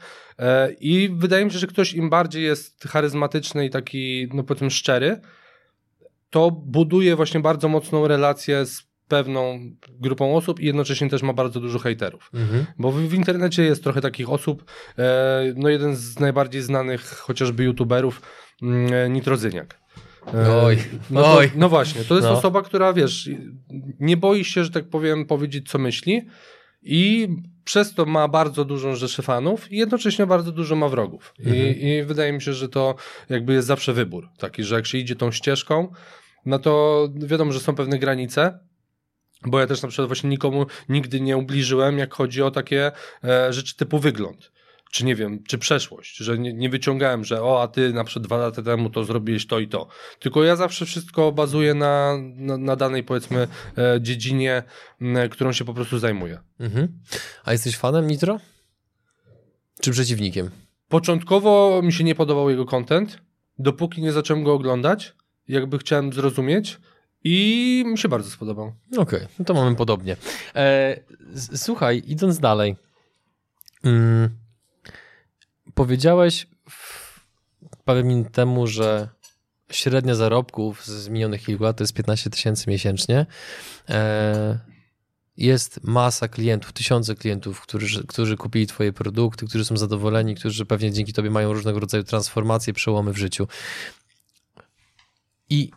I wydaje mi się, że ktoś im bardziej jest charyzmatyczny i taki, no powiedzmy, szczery, to buduje właśnie bardzo mocną relację z pewną grupą osób i jednocześnie też ma bardzo dużo hejterów. Mhm. Bo w, w internecie jest trochę takich osób, e, no jeden z najbardziej znanych chociażby youtuberów, mm, Nitrozyniak. E, Oj, no, oj. no właśnie, to jest No. osoba, która wiesz, nie boi się, że tak powiem, powiedzieć co myśli i przez to ma bardzo dużą rzeszę fanów i jednocześnie bardzo dużo ma wrogów. Mhm. I, I, wydaje mi się, że to jakby jest zawsze wybór taki, że jak się idzie tą ścieżką, no to wiadomo, że są pewne granice, bo ja też na przykład właśnie nikomu nigdy nie ubliżyłem, jak chodzi o takie e, rzeczy typu wygląd czy nie wiem, czy przeszłość, że nie, nie, wyciągałem, że o, a ty na przykład dwa lata temu to zrobiłeś to i to. Tylko ja zawsze wszystko bazuję na, na, na danej, powiedzmy, e, dziedzinie, m, którą się po prostu zajmuję. Mhm. A jesteś fanem Nitro? Czy przeciwnikiem? Początkowo mi się nie podobał jego content, dopóki nie zacząłem go oglądać, jakby chciałem zrozumieć, i mi się bardzo spodobał. Okej, okay, no to mamy podobnie. E, słuchaj, idąc dalej. Mm, powiedziałeś parę minut temu, że średnia zarobków z minionych kilku lat to jest 15 tysięcy miesięcznie. E, jest masa klientów, tysiące klientów, którzy, którzy kupili Twoje produkty, którzy są zadowoleni, którzy pewnie dzięki Tobie mają różnego rodzaju transformacje, przełomy w życiu. I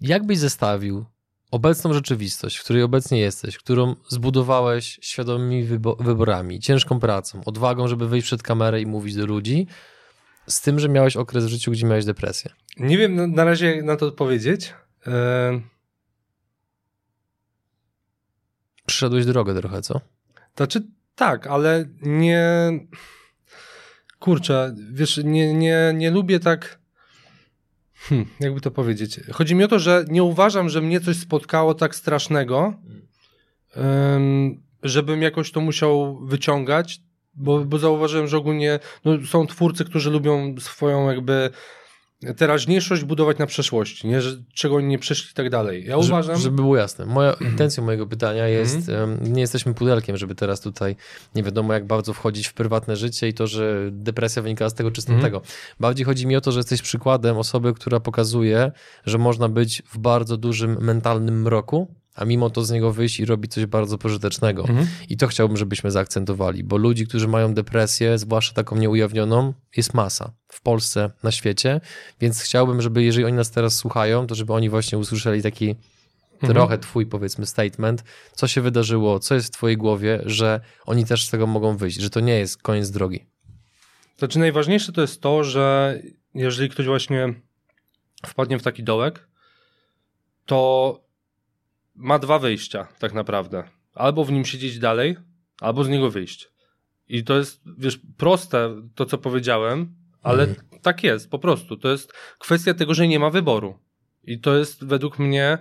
jakbyś zestawił obecną rzeczywistość, w której obecnie jesteś, którą zbudowałeś świadomymi wyborami, ciężką pracą, odwagą, żeby wyjść przed kamerę i mówić do ludzi, z tym, że miałeś okres w życiu, gdzie miałeś depresję? Nie wiem na razie na to odpowiedzieć. E... Przyszedłeś drogę trochę, co? Znaczy tak, ale nie... Kurczę, wiesz, nie, nie, nie lubię tak Hmm, jakby to powiedzieć? Chodzi mi o to, że nie uważam, że mnie coś spotkało tak strasznego, żebym jakoś to musiał wyciągać, bo, bo zauważyłem, że ogólnie no, są twórcy, którzy lubią swoją jakby teraźniejszość budować na przeszłości, nie? Że, czego oni nie przeszli i tak dalej. Ja uważam... Żeby było jasne, moja mhm. intencja mojego pytania jest, mm. nie jesteśmy pudelkiem, żeby teraz tutaj nie wiadomo jak bardzo wchodzić w prywatne życie i to, że depresja wynika z tego czy z mm. tego. Bardziej chodzi mi o to, że jesteś przykładem osoby, która pokazuje, że można być w bardzo dużym mentalnym mroku, a mimo to z niego wyjść i robić coś bardzo pożytecznego. Mhm. I to chciałbym, żebyśmy zaakcentowali, bo ludzi, którzy mają depresję, zwłaszcza taką nieujawnioną, jest masa w Polsce, na świecie, więc chciałbym, żeby jeżeli oni nas teraz słuchają, to żeby oni właśnie usłyszeli taki mhm. trochę twój powiedzmy statement, co się wydarzyło, co jest w twojej głowie, że oni też z tego mogą wyjść, że to nie jest koniec drogi. Znaczy najważniejsze to jest to, że jeżeli ktoś właśnie wpadnie w taki dołek, to ma dwa wyjścia, tak naprawdę. Albo w nim siedzieć dalej, albo z niego wyjść. I to jest, wiesz, proste to, co powiedziałem, ale mhm. tak jest, po prostu. To jest kwestia tego, że nie ma wyboru. I to jest według mnie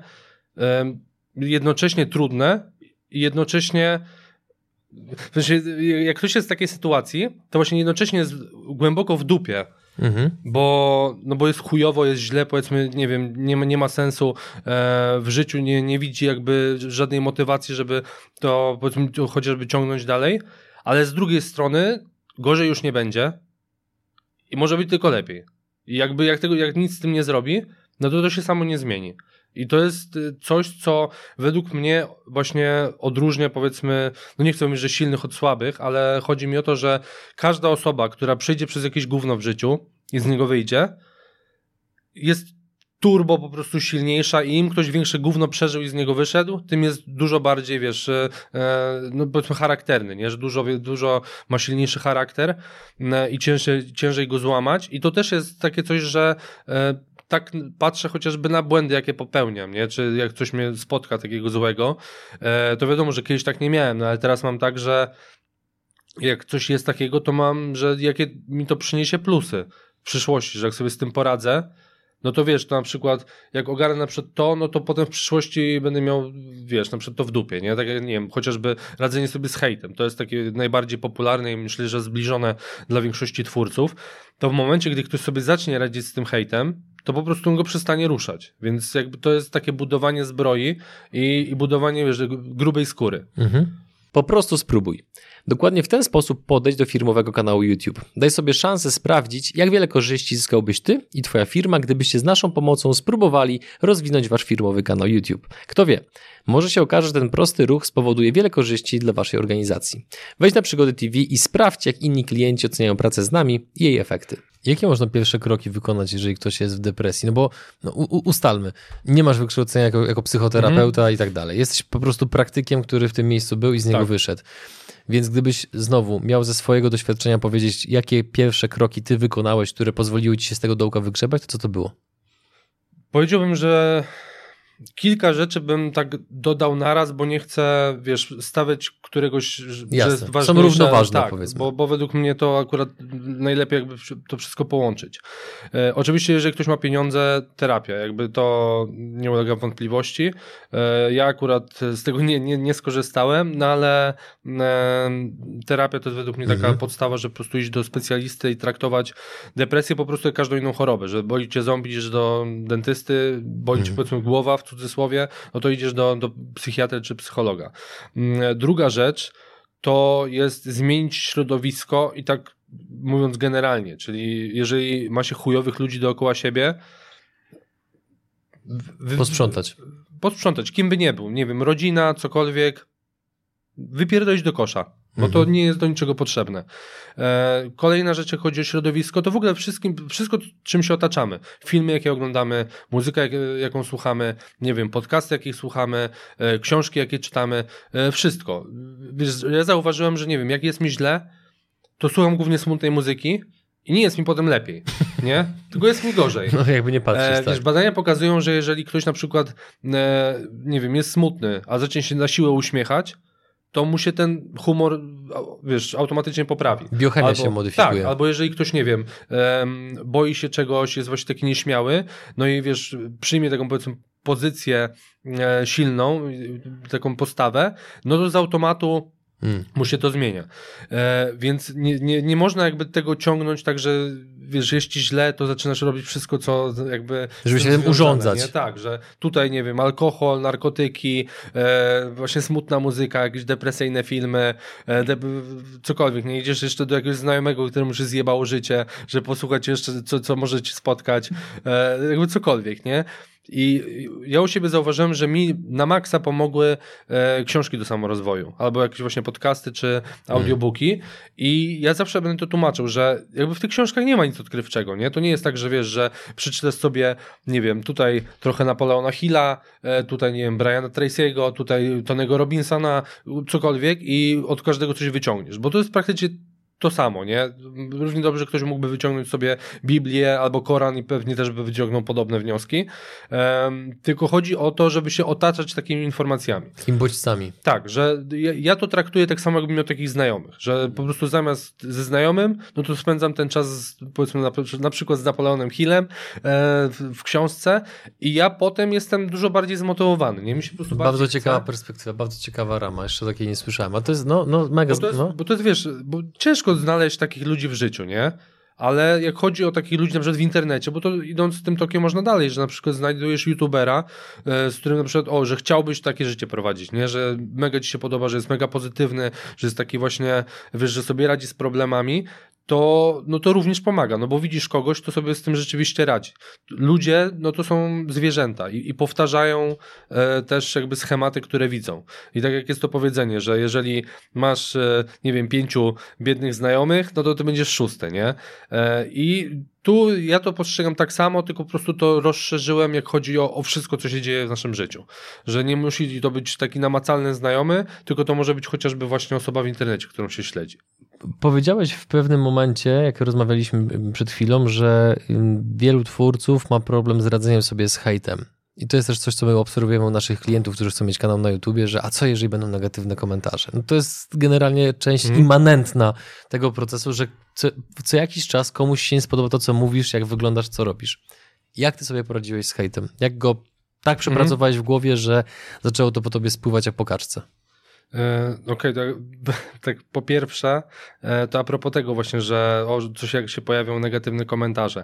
jednocześnie trudne i jednocześnie w sensie, jak ktoś jest w takiej sytuacji, to właśnie jednocześnie jest głęboko w dupie Mhm. Bo, no bo jest chujowo, jest źle, powiedzmy, nie wiem, nie nie ma sensu e, w życiu, nie, nie widzi jakby żadnej motywacji, żeby to powiedzmy chociażby ciągnąć dalej, ale z drugiej strony gorzej już nie będzie i może być tylko lepiej. I jakby jak tego, jak nic z tym nie zrobi, no to to się samo nie zmieni. I to jest y, coś, co według mnie właśnie odróżnia, powiedzmy, no nie chcę mówić, że silnych od słabych, ale chodzi mi o to, że każda osoba, która przejdzie przez jakieś gówno w życiu i z niego wyjdzie, jest turbo po prostu silniejsza i im ktoś większe gówno przeżył i z niego wyszedł, tym jest dużo bardziej, wiesz, e, no powiedzmy charakterny, nie? że dużo, dużo ma silniejszy charakter e, i ciężej, ciężej go złamać i to też jest takie coś, że e, tak patrzę chociażby na błędy, jakie popełniam, nie? Czy jak coś mnie spotka takiego złego, e, to wiadomo, że kiedyś tak nie miałem, no ale teraz mam tak, że jak coś jest takiego, to mam, że jakie mi to przyniesie plusy w przyszłości, że jak sobie z tym poradzę, no to wiesz, to na przykład jak ogarnę na przykład to, no to potem w przyszłości będę miał, wiesz, na przykład to w dupie, nie? Tak jak, nie wiem, chociażby radzenie sobie z hejtem, to jest takie najbardziej popularne i myślę, że zbliżone dla większości twórców, to w momencie, gdy ktoś sobie zacznie radzić z tym hejtem, to po prostu on go przestanie ruszać. Więc jakby to jest takie budowanie zbroi i, i budowanie wiesz, grubej skóry. Mhm. Po prostu spróbuj. Dokładnie w ten sposób podejść do firmowego kanału YouTube. Daj sobie szansę sprawdzić, jak wiele korzyści zyskałbyś ty i twoja firma, gdybyście z naszą pomocą spróbowali rozwinąć wasz firmowy kanał YouTube. Kto wie, może się okaże, że ten prosty ruch spowoduje wiele korzyści dla waszej organizacji. Wejdź na Przygody TV i sprawdź, jak inni klienci oceniają pracę z nami i jej efekty. Jakie można pierwsze kroki wykonać, jeżeli ktoś jest w depresji? No bo no, u, ustalmy, nie masz wykształcenia jako, jako psychoterapeuta mm. i tak dalej. Jesteś po prostu praktykiem, który w tym miejscu był i z niego tak. wyszedł. Więc gdybyś znowu miał ze swojego doświadczenia powiedzieć, jakie pierwsze kroki ty wykonałeś, które pozwoliły ci się z tego dołka wygrzebać, to co to było? Powiedziałbym, że kilka rzeczy bym tak dodał naraz, bo nie chcę, wiesz, stawiać któregoś, Jasne. że jest. Są równoważne, tak, powiedzmy. Bo, bo według mnie to akurat najlepiej jakby to wszystko połączyć. E, oczywiście, jeżeli ktoś ma pieniądze, terapia, jakby to nie ulega wątpliwości. E, ja akurat z tego nie, nie, nie skorzystałem, no ale e, terapia to jest według mnie taka mhm. podstawa, że po prostu iść do specjalisty i traktować depresję po prostu jak każdą inną chorobę, że boli cię ząb, idziesz do dentysty, boli cię mhm. powiedzmy głowa w cudzysłowie, no to idziesz do, do psychiatry czy psychologa. Mm, druga rzecz to jest zmienić środowisko i tak mówiąc generalnie, czyli jeżeli ma się chujowych ludzi dookoła siebie, posprzątać. Posprzątać, kim by nie był, nie wiem, rodzina, cokolwiek, wypierdolić do kosza bo to mhm. nie jest do niczego potrzebne. E, kolejna rzecz, jak chodzi o środowisko, to w ogóle wszystkim, wszystko, czym się otaczamy. Filmy, jakie oglądamy, muzyka, jak, jaką słuchamy, nie wiem, podcasty, jakich słuchamy, e, książki, jakie czytamy, e, wszystko. Wiesz, ja zauważyłem, że nie wiem, jak jest mi źle, to słucham głównie smutnej muzyki, i nie jest mi potem lepiej, (laughs) nie? Tylko jest mi gorzej. No jakby nie patrzeć, e, wiesz, tak. Badania pokazują, że jeżeli ktoś na przykład, e, nie wiem, jest smutny, a zacznie się na siłę uśmiechać, to mu się ten humor, wiesz, automatycznie poprawi. Biochemia albo, się modyfikuje. Tak, albo jeżeli ktoś, nie wiem, um, boi się czegoś, jest właśnie taki nieśmiały, no i wiesz, przyjmie taką powiedzmy pozycję e, silną, taką postawę, no to z automatu Hmm. Mu się to zmienia. E, więc nie, nie, nie można jakby tego ciągnąć tak, że wiesz, jeśli źle, to zaczynasz robić wszystko, co jakby... Żeby się tym urządzać. Nie? Tak, że tutaj, nie wiem, alkohol, narkotyki, e, właśnie smutna muzyka, jakieś depresyjne filmy, e, de cokolwiek. Nie idziesz jeszcze do jakiegoś znajomego, któremu się zjebało życie, że posłuchać jeszcze, co, co może ci spotkać, e, jakby cokolwiek, nie? I ja u siebie zauważyłem, że mi na maksa pomogły e, książki do samorozwoju, albo jakieś właśnie podcasty czy audiobooki. Mm. I ja zawsze będę to tłumaczył, że jakby w tych książkach nie ma nic odkrywczego, nie? To nie jest tak, że wiesz, że przeczytasz sobie, nie wiem, tutaj trochę Napoleona Hilla, e, tutaj, nie wiem, Briana Tracy'ego, tutaj Tonego Robinsona, cokolwiek i od każdego coś wyciągniesz, bo to jest praktycznie to samo, nie? Równie dobrze ktoś mógłby wyciągnąć sobie Biblię albo Koran i pewnie też by wyciągnął podobne wnioski. Um, tylko chodzi o to, żeby się otaczać takimi informacjami. Takimi bodźcami. Tak, że ja, ja, to traktuję tak samo, jakbym miał takich znajomych, że po prostu zamiast ze znajomym, no to spędzam ten czas, powiedzmy na, na przykład z Napoleonem Hillem e, w, w, książce i ja potem jestem dużo bardziej zmotywowany, nie? Mi się po prostu bardzo ciekawa chce. perspektywa, bardzo ciekawa rama, jeszcze takiej nie słyszałem, a to jest no, no mega... Bo to jest, no. bo to jest wiesz, bo ciężko ciężko znaleźć takich ludzi w życiu, nie? Ale jak chodzi o takich ludzi na przykład w internecie, bo to idąc tym tokiem można dalej, że na przykład znajdujesz youtubera, e, z którym na przykład, o, że chciałbyś takie życie prowadzić, nie? Że mega ci się podoba, że jest mega pozytywny, że jest taki właśnie, wiesz, że sobie radzi z problemami, to, no to również pomaga, no bo widzisz kogoś, kto sobie z tym rzeczywiście radzi. Ludzie, no to są zwierzęta i, i powtarzają e, też jakby schematy, które widzą. I tak jak jest to powiedzenie, że jeżeli masz, e, nie wiem, pięciu biednych znajomych, no to ty będziesz szósty, nie? E, I tu ja to postrzegam tak samo, tylko po prostu to rozszerzyłem, jak chodzi o, o wszystko, co się dzieje w naszym życiu. Że nie musi to być taki namacalny znajomy, tylko to może być chociażby właśnie osoba w internecie, którą się śledzi. Powiedziałeś w pewnym momencie, jak rozmawialiśmy przed chwilą, że wielu twórców ma problem z radzeniem sobie z hejtem. I to jest też coś, co my obserwujemy u naszych klientów, którzy chcą mieć kanał na YouTubie, że a co jeżeli będą negatywne komentarze? No to jest generalnie część mm. immanentna tego procesu, że co, co, jakiś czas komuś się nie spodoba to, co mówisz, jak wyglądasz, co robisz. Jak ty sobie poradziłeś z hejtem? Jak go tak przepracowałeś mm. w głowie, że zaczęło to po tobie spływać jak po kaczce? E, okej, okay, (laughs) tak, tak, po pierwsze, e, to a propos tego właśnie, że o, coś jak się pojawią negatywne komentarze,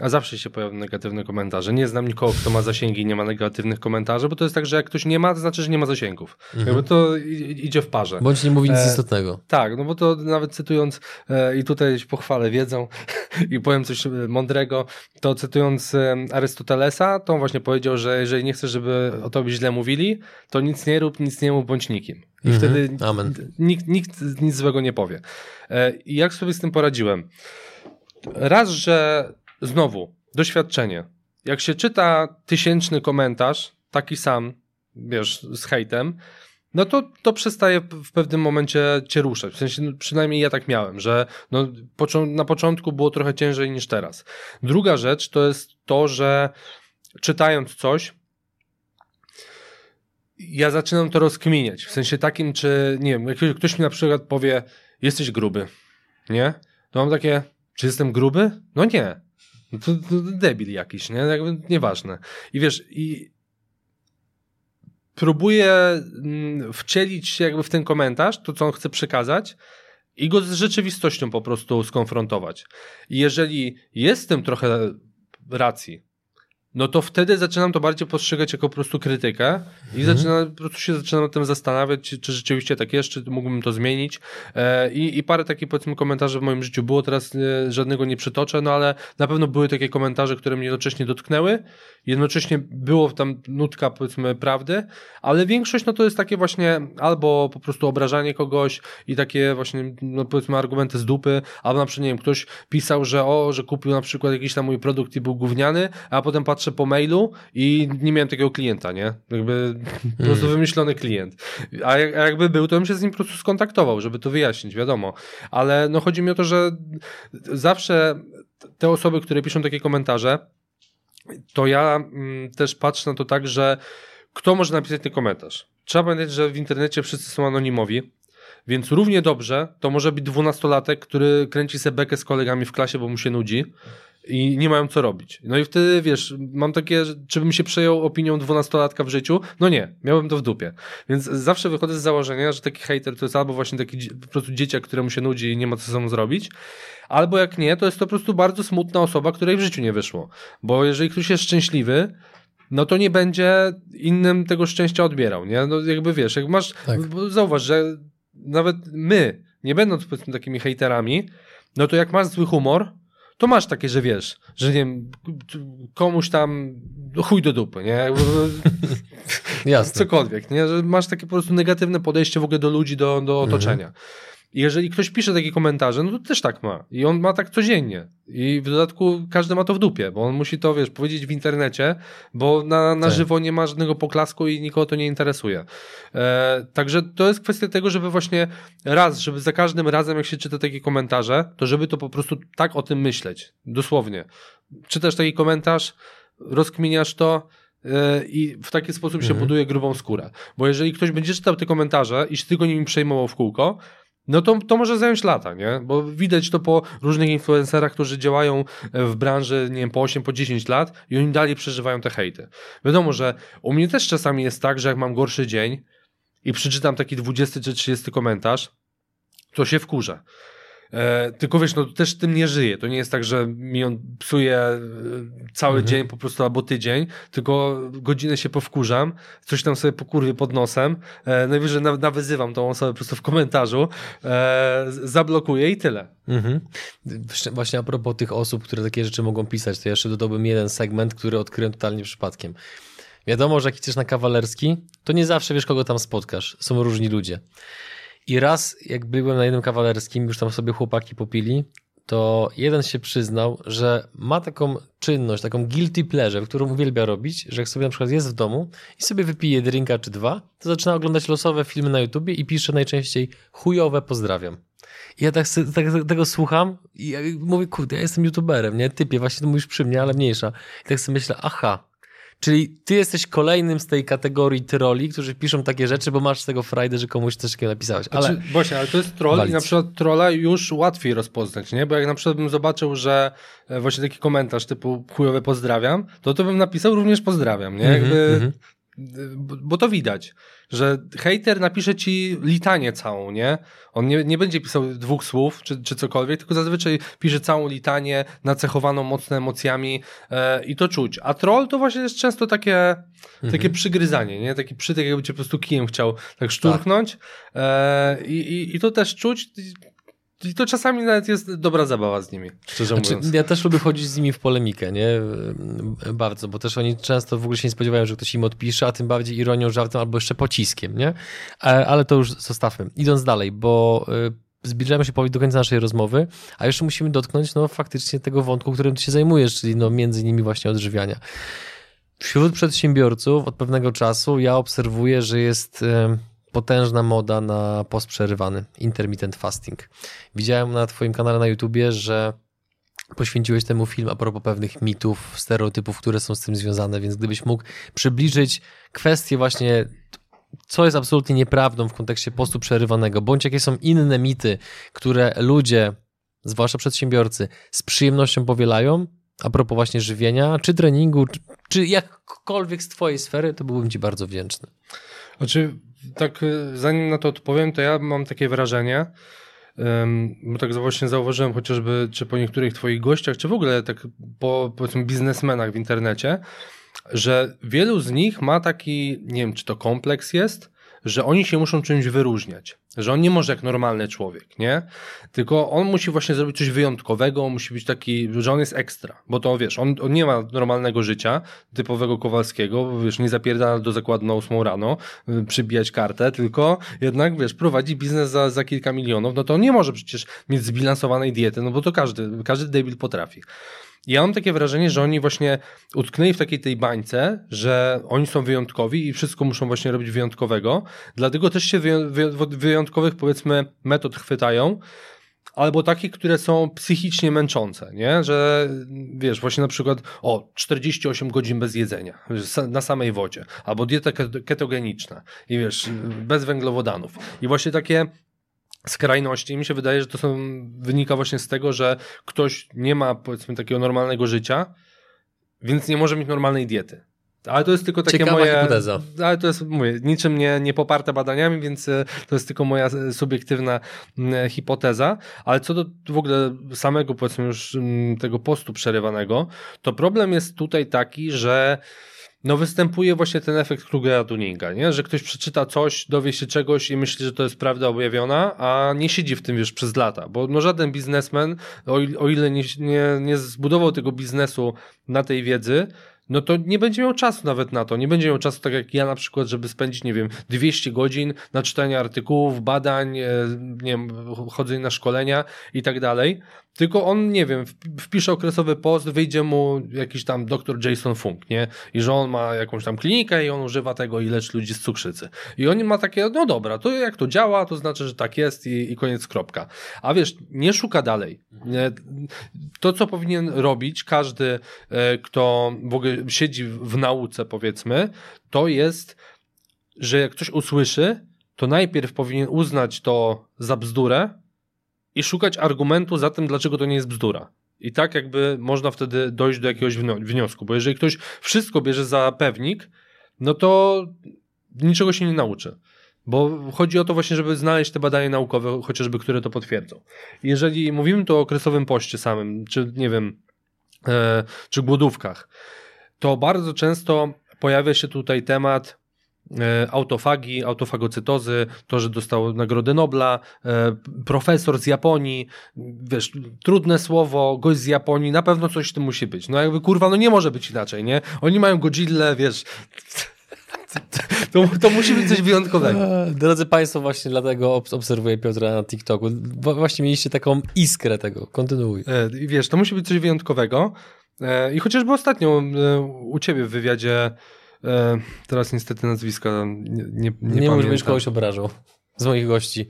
a zawsze się pojawią negatywne komentarze. Nie znam nikogo, kto ma zasięgi i nie ma negatywnych komentarzy, bo to jest tak, że jak ktoś nie ma, to znaczy, że nie ma zasięgów. Mhm. Jakby to idzie w parze. Bądź nie mówi nic e, istotnego. Tak, no bo to nawet cytując e, i tutaj pochwalę wiedzą (laughs) i powiem coś mądrego, to cytując e, Arystotelesa, to on właśnie powiedział, że jeżeli nie chcesz, żeby o tobie źle mówili, to nic nie rób, nic nie mów, bądź nikim. I mhm. wtedy. Nikt, nikt nic złego nie powie. E, I jak sobie z tym poradziłem? raz, że znowu, doświadczenie. Jak się czyta tysięczny komentarz, taki sam, wiesz, z hejtem, no to, to przestaje w pewnym momencie cię ruszać. W sensie, no, przynajmniej ja tak miałem, że no, na początku było trochę ciężej niż teraz. Druga rzecz to jest to, że czytając coś, ja zaczynam to rozkminiać. W sensie takim, czy nie wiem, jak ktoś mi na przykład powie, jesteś gruby, nie? To mam takie, czy jestem gruby? No nie. No to, to debil jakiś, nie? Jakby nieważne. I wiesz, i próbuję mm, wcielić się jakby w ten komentarz, to co on chce przekazać i go z rzeczywistością po prostu skonfrontować. I jeżeli jest w tym trochę racji, no to wtedy zaczynam to bardziej postrzegać jako po prostu krytykę i mhm. zaczynam, po prostu się zaczynam tym zastanawiać, czy, czy rzeczywiście tak jest, czy mógłbym to zmienić. E, i, I parę takich powiedzmy komentarzy w moim życiu było, teraz e, żadnego nie przytoczę, no ale na pewno były takie komentarze, które mnie jednocześnie dotknęły, jednocześnie było tam nutka powiedzmy prawdy, ale większość no to jest takie właśnie albo po prostu obrażanie kogoś i takie właśnie no powiedzmy argumenty z dupy, albo na przykład nie wiem, ktoś pisał, że o, że kupił na przykład jakiś tam mój produkt i był gówniany, a potem patrzę po mailu i nie miałem takiego klienta, nie? Jakby po prostu hmm. wymyślony klient. A, jak, a jakby był, to bym się z nim po prostu skontaktował, żeby to wyjaśnić, wiadomo. Ale no chodzi mi o to, że zawsze te osoby, które piszą takie komentarze, to ja mm, też patrzę na to tak, że kto może napisać ten komentarz? Trzeba pamiętać, że w internecie wszyscy są anonimowi, więc równie dobrze to może być dwunastolatek, który kręci sobie bekę z kolegami w klasie, bo mu się nudzi i nie mają co robić. No i wtedy, wiesz, mam takie, czy bym się przejął opinią dwunastolatka w życiu? No nie, miałbym to w dupie. Więc zawsze wychodzę z założenia, że taki hater to jest albo właśnie taki po prostu dzieciak, któremu się nudzi i nie ma co sobą zrobić, albo jak nie, to jest to po prostu bardzo smutna osoba, której w życiu nie wyszło. Bo jeżeli ktoś jest szczęśliwy, no to nie będzie innym tego szczęścia odbierał, nie? No jakby wiesz, jak masz, tak. zauważ, że nawet my, nie będąc powiedzmy takimi hejterami, no to jak masz zły humor, to masz takie, że wiesz, że nie wiem, komuś tam chuj do dupy, nie? (laughs) Jasne. Cokolwiek, nie? Że masz takie po prostu negatywne podejście w ogóle do ludzi, do, do mhm. otoczenia. Mhm. Jeżeli ktoś pisze takie komentarze, no to też tak ma. I on ma tak codziennie. I w dodatku każdy ma to w dupie, bo on musi to, wiesz, powiedzieć w internecie, bo na, na tak. żywo nie ma żadnego poklasku i nikogo to nie interesuje. E, także to jest kwestia tego, żeby właśnie raz, żeby za każdym razem, jak się czyta takie komentarze, to żeby to po prostu tak o tym myśleć. Dosłownie. Czytasz taki komentarz, rozkminiasz to, e, i w taki sposób mhm. się buduje grubą skórę. Bo jeżeli ktoś będzie czytał te komentarze i się tylko nimi przejmował w kółko, no to, to może zająć lata, nie? Bo widać to po różnych influencerach, którzy działają w branży, nie wiem, po 8, po 10 lat i oni dalej przeżywają te hejty. Wiadomo, że u mnie też czasami jest tak, że jak mam gorszy dzień i przeczytam taki 20 czy 30 komentarz, to się wkurzę. E, tylko wiesz, no też tym nie żyje. To nie jest tak, że mi on psuje e, cały mhm. dzień po prostu albo tydzień, tylko godzinę się powkurzam, coś tam sobie pokurwię pod nosem, e, najwyżej na, nawyzywam tą osobę po prostu w komentarzu, e, zablokuję i tyle. Mhm. Właśnie a propos tych osób, które takie rzeczy mogą pisać, to ja jeszcze dodałbym jeden segment, który odkryłem totalnie przypadkiem. Wiadomo, że jak idziesz na kawalerski, to nie zawsze wiesz, kogo tam spotkasz. Są różni ludzie. I raz, jak byłem na jednym kawalerskim, już tam sobie chłopaki popili, to jeden się przyznał, że ma taką czynność, taką guilty pleasure, którą uwielbia robić, że jak sobie na przykład jest w domu i sobie wypije drinka czy dwa, to zaczyna oglądać losowe filmy na YouTubie i pisze najczęściej chujowe pozdrawiam. I ja tak, tak, tego słucham i mówię, kurde, ja jestem youtuberem, nie? Typie, właśnie to mówisz przy mnie, ale mniejsza. I tak sobie myślę, aha, Czyli ty jesteś kolejnym z tej kategorii troli, którzy piszą takie rzeczy, bo masz z tego frajdę, że komuś coś takiego napisałeś. Ale... Znaczy, właśnie, ale to jest troll Walic. i na przykład trolla już łatwiej rozpoznać, nie? Bo jak na przykład bym zobaczył, że e, właśnie taki komentarz typu chujowe pozdrawiam, to to bym napisał również pozdrawiam, nie? Jakby... Mm -hmm bo to widać, że hater napisze ci litanię całą, nie? On nie, nie będzie pisał dwóch słów czy, czy cokolwiek, tylko zazwyczaj pisze całą litanię nacechowaną mocno emocjami e, i to czuć. A troll to właśnie jest często takie, mhm. takie przygryzanie, nie? Taki przytyk, jakby cię po prostu kijem chciał tak szturchnąć tak. E, i, i, i to też czuć i to czasami nawet jest dobra zabawa z nimi, szczerze znaczy, mówiąc. Ja też lubię chodzić z nimi w polemikę, nie? Bardzo, bo też oni często w ogóle się nie spodziewają, że ktoś im odpisze, a tym bardziej ironią, żartem albo jeszcze pociskiem, nie? Ale to już zostawmy. Idąc dalej, bo y, zbliżamy się powoli do końca naszej rozmowy, a jeszcze musimy dotknąć no faktycznie tego wątku, którym ty się zajmujesz, czyli no między innymi właśnie odżywiania. Wśród przedsiębiorców od pewnego czasu ja obserwuję, że jest potężna moda na post przerywany, intermittent fasting. Widziałem na twoim kanale na YouTubie, że poświęciłeś temu film a propos pewnych mitów, stereotypów, które są z tym związane, więc gdybyś mógł przybliżyć kwestię właśnie co jest absolutnie nieprawdą w kontekście postu przerywanego, bądź jakie są inne mity, które ludzie, zwłaszcza przedsiębiorcy, z przyjemnością powielają, a propos właśnie żywienia, czy treningu, czy, czy jakkolwiek z twojej sfery, to byłbym ci bardzo wdzięczny. Znaczy, tak y, zanim na to odpowiem, to ja mam takie wrażenie, bo tak właśnie zauważyłem chociażby, czy po niektórych twoich gościach, czy w ogóle tak po powiedzmy biznesmenach w internecie, że wielu z nich ma taki, nie wiem, czy to kompleks jest, że oni się muszą czymś wyróżniać. Że on nie może jak normalny człowiek, nie? Tylko on musi właśnie zrobić coś wyjątkowego, musi być taki, że on jest ekstra. Bo to wiesz, on, on nie ma normalnego życia, typowego Kowalskiego, wiesz, nie zapierda do zakładu na 8 rano, y, przybijać kartę, tylko jednak, wiesz, prowadzi biznes za, za kilka milionów, no to on nie może przecież mieć zbilansowanej diety, no bo to każdy, każdy debil potrafi. Ja mam takie wrażenie, że oni właśnie utknęli w takiej tej bańce, że oni są wyjątkowi i wszystko muszą właśnie robić wyjątkowego, dlatego też się wyjątkowych powiedzmy metod chwytają, albo takich, które są psychicznie męczące, nie? Że wiesz, właśnie na przykład o 48 godzin bez jedzenia na samej wodzie, albo dieta ketogeniczna i wiesz, bez węglowodanów. I właśnie takie skrajności. I mi się wydaje, że to są, wynika właśnie z tego, że ktoś nie ma powiedzmy takiego normalnego życia, więc nie może mieć normalnej diety. Ale to jest tylko takie Ciekawa moje. Hipoteza. Ale to jest, mówię, niczym nie, nie poparte badaniami, więc e, to jest tylko moja e, subiektywna e, hipoteza. Ale co do w ogóle samego, powiedzmy już tego postu przerywanego, to problem jest tutaj taki, że no występuje właśnie ten efekt Krugera-Dunninga, nie? że ktoś przeczyta coś, dowie się czegoś i myśli, że to jest prawda objawiona, a nie siedzi w tym już przez lata, bo no żaden biznesmen, o, o ile nie, nie, nie zbudował tego biznesu na tej wiedzy, no to nie będzie miał czasu nawet na to. Nie będzie miał czasu, tak jak ja na przykład, żeby spędzić, nie wiem, 200 godzin na czytanie artykułów, badań, e, nie wiem, chodzenie na szkolenia i tak dalej. Tylko on, nie wiem, wpisze okresowy post, wyjdzie mu jakiś tam doktor Jason Funk, nie? I że on ma jakąś tam klinikę i on używa tego i leczy ludzi z cukrzycy. I on ma takie, no dobra, to jak to działa, to znaczy, że tak jest i, i koniec, kropka. A wiesz, nie szuka dalej. To, co powinien robić każdy, e, kto w ogóle siedzi w nauce, powiedzmy, to jest, że jak ktoś usłyszy, to najpierw powinien uznać to za bzdurę, i szukać argumentu za tym, dlaczego to nie jest bzdura. I tak jakby można wtedy dojść do jakiegoś wniosku, bo jeżeli ktoś wszystko bierze za pewnik, no to niczego się nie nauczy. Bo chodzi o to właśnie, żeby znaleźć te badania naukowe, chociażby, które to potwierdzą. Jeżeli mówimy tu o okresowym poście samym, czy nie wiem, e, czy głodówkach, to bardzo często pojawia się tutaj temat autofagi, autofagocytozy, to, że dostał Nagrodę Nobla, e, profesor z Japonii, wiesz, trudne słowo, gość z Japonii, na pewno coś w tym musi być. No jakby kurwa, no nie może być inaczej, nie? Oni mają Godzilla, wiesz... (laughs) To, to musi być coś wyjątkowego. E, drodzy Państwo, właśnie dlatego obserwuję Piotra na TikToku. Właśnie mieliście taką iskrę tego. Kontynuuj. Wiesz, to musi być coś wyjątkowego. I chociażby ostatnio u Ciebie w wywiadzie E, teraz niestety nazwiska nie, nie, nie, nie możesz kogoś obrażał z moich gości.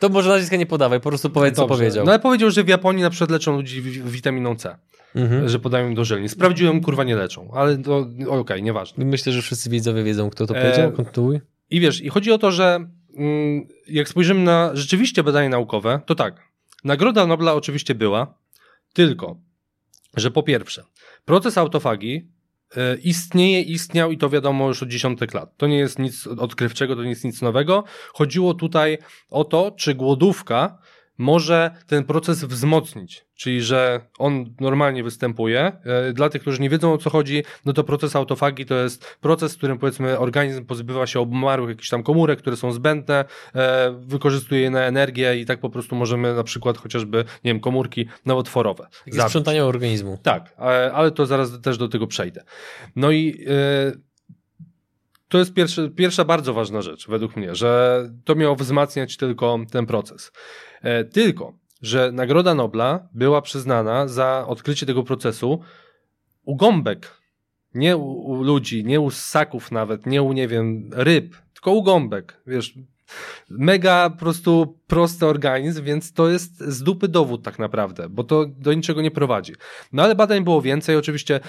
To może nazwiska nie podawaj, po prostu powiedz, Dobrze. co powiedział. No ale powiedział, że w Japonii na przykład leczą ludzi witaminą C. Mhm. Że podają im do żelni. Sprawdziłem, kurwa, nie leczą, ale to okej, okay, nieważne. Myślę, że wszyscy widzowie wiedzą, kto to powiedział. Kontynuuj. I wiesz, i chodzi o to, że mm, jak spojrzymy na rzeczywiście badania naukowe, to tak, Nagroda Nobla oczywiście była, tylko, że po pierwsze, proces autofagii E, istnieje, istniał i to wiadomo już od dziesiątek lat. To nie jest nic odkrywczego, to nie jest nic nowego. Chodziło tutaj o to, czy głodówka może ten proces wzmocnić, czyli że on normalnie występuje. E, dla tych, którzy nie wiedzą o co chodzi, no to proces autofagii to jest proces, w którym powiedzmy organizm pozbywa się obmarłych jakichś tam komórek, które są zbędne, e, wykorzystuje je na energię i tak po prostu możemy na przykład chociażby, nie wiem, komórki nowotworowe. Sprzątanie organizmu. Tak, ale to zaraz też do tego przejdę. No i e, to jest pierwsza bardzo ważna rzecz według mnie, że to miało wzmacniać tylko ten proces. E, tylko, że Nagroda Nobla była przyznana za odkrycie tego procesu u gąbek, nie u, u ludzi, nie u ssaków nawet, nie u, nie wiem, ryb, tylko u gąbek, wiesz, mega po prostu prosty organizm, więc to jest z dupy dowód tak naprawdę, bo to do niczego nie prowadzi. No ale badań było więcej, oczywiście